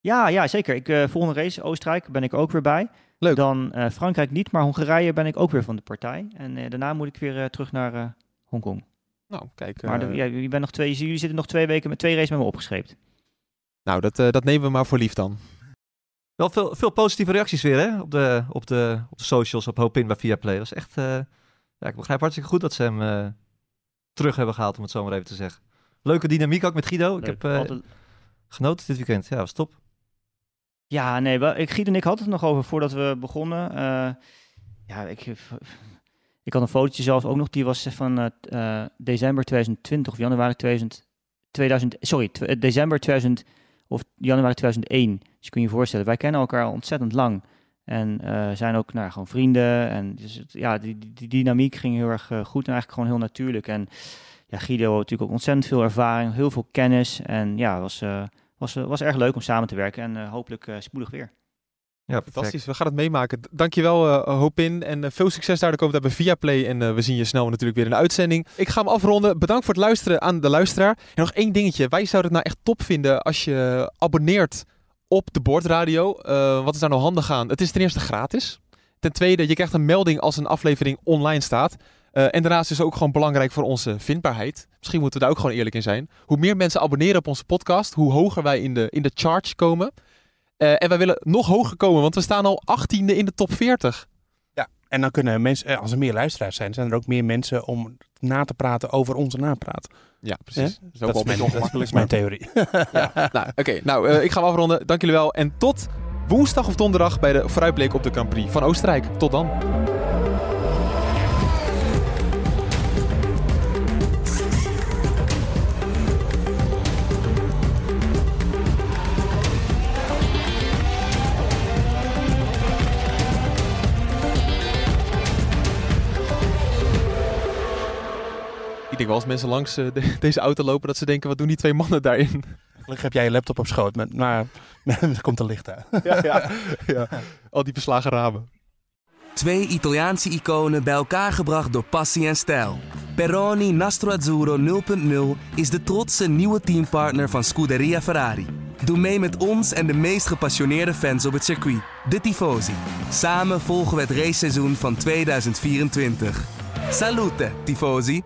Ja, ja, zeker. Ik, eh, volgende race, Oostenrijk, ben ik ook weer bij. Leuk. Dan eh, Frankrijk niet, maar Hongarije ben ik ook weer van de partij. En eh, daarna moet ik weer terug naar Hongkong. Nou, kijk. Maar eh, de- ja, jullie, bent nog twee, jullie zitten nog twee weken met twee races met me opgeschreven. Nou, dat, eh, dat nemen we maar voor lief dan. Wel veel, veel positieve reacties weer hè? Op, de, op, de, op de socials, op Hopin bij Viaplay. Dat is echt... eh, ja, ik begrijp hartstikke goed dat ze hem eh, terug hebben gehaald, om het zo maar even te zeggen. Leuke dynamiek ook met Guido. Ik heb eh, Altijd- genoten dit weekend. Ja, was top. Ja, nee, wel, ik, Giet en ik hadden het nog over voordat we begonnen. Eh, ja, ik, ik had een fotootje zelf ook nog, die was van eh, eh, december 2020 of januari 2000, 2000 sorry, eh, december 2000 of januari 2001. Dus je je voorstellen, wij kennen elkaar ontzettend lang. En eh, zijn ook nou, gewoon vrienden. En dus ja, die, die, dynamiek ging heel erg eh, goed en eigenlijk gewoon heel natuurlijk. En ja, Guido had natuurlijk ook ontzettend veel ervaring, heel veel kennis. En ja, was, eh, was, eh, was erg leuk om samen te werken. En eh, hopelijk eh, spoedig weer. Ja. Fantastisch, we gaan het meemaken. Dankjewel uh, Hopin en eh, veel succes daar de komende tijd bij Viaplay. En eh, we zien je snel natuurlijk weer in de uitzending. Ik ga hem afronden. Bedankt voor het luisteren aan de luisteraar. En nog één dingetje. Wij zouden het nou echt top vinden als je abonneert op de Boordradio. Eh, wat is daar nou handig aan? Het is ten eerste gratis. Ten tweede, je krijgt een melding als een aflevering online staat. Eh, en daarnaast is het ook gewoon belangrijk voor onze vindbaarheid. Misschien moeten we daar ook gewoon eerlijk in zijn. Hoe meer mensen abonneren op onze podcast, hoe hoger wij in de, in de charts komen. Eh, en wij willen nog hoger komen, want we staan al 18e in de top 40. Ja, en dan kunnen mensen, eh, als er meer luisteraars zijn, zijn er ook meer mensen om na te praten over onze napraat. Ja, precies. Hè? Dat is Dat mijn, dat is mijn theorie. nou, oké. nou, eh, ik ga hem afronden. Dank jullie wel. En tot woensdag of donderdag bij de vooruitblik op de Grand Prix van Oostenrijk. Tot dan. Ik denk wel als mensen langs eh, de- deze auto lopen dat ze denken, wat doen die twee mannen daarin? Gelukkig heb jij je laptop op schoot, met, maar er komt er licht uit. ja, ja, ja. Al die beslagen ramen. Twee Italiaanse iconen bij elkaar gebracht door passie en stijl. Peroni Nastro Azzurro 0.0 is de trotse nieuwe teampartner van Scuderia Ferrari. Doe mee met ons en de meest gepassioneerde fans op het circuit, de Tifosi. Samen volgen we het raceseizoen van 2024. Salute, Tifosi!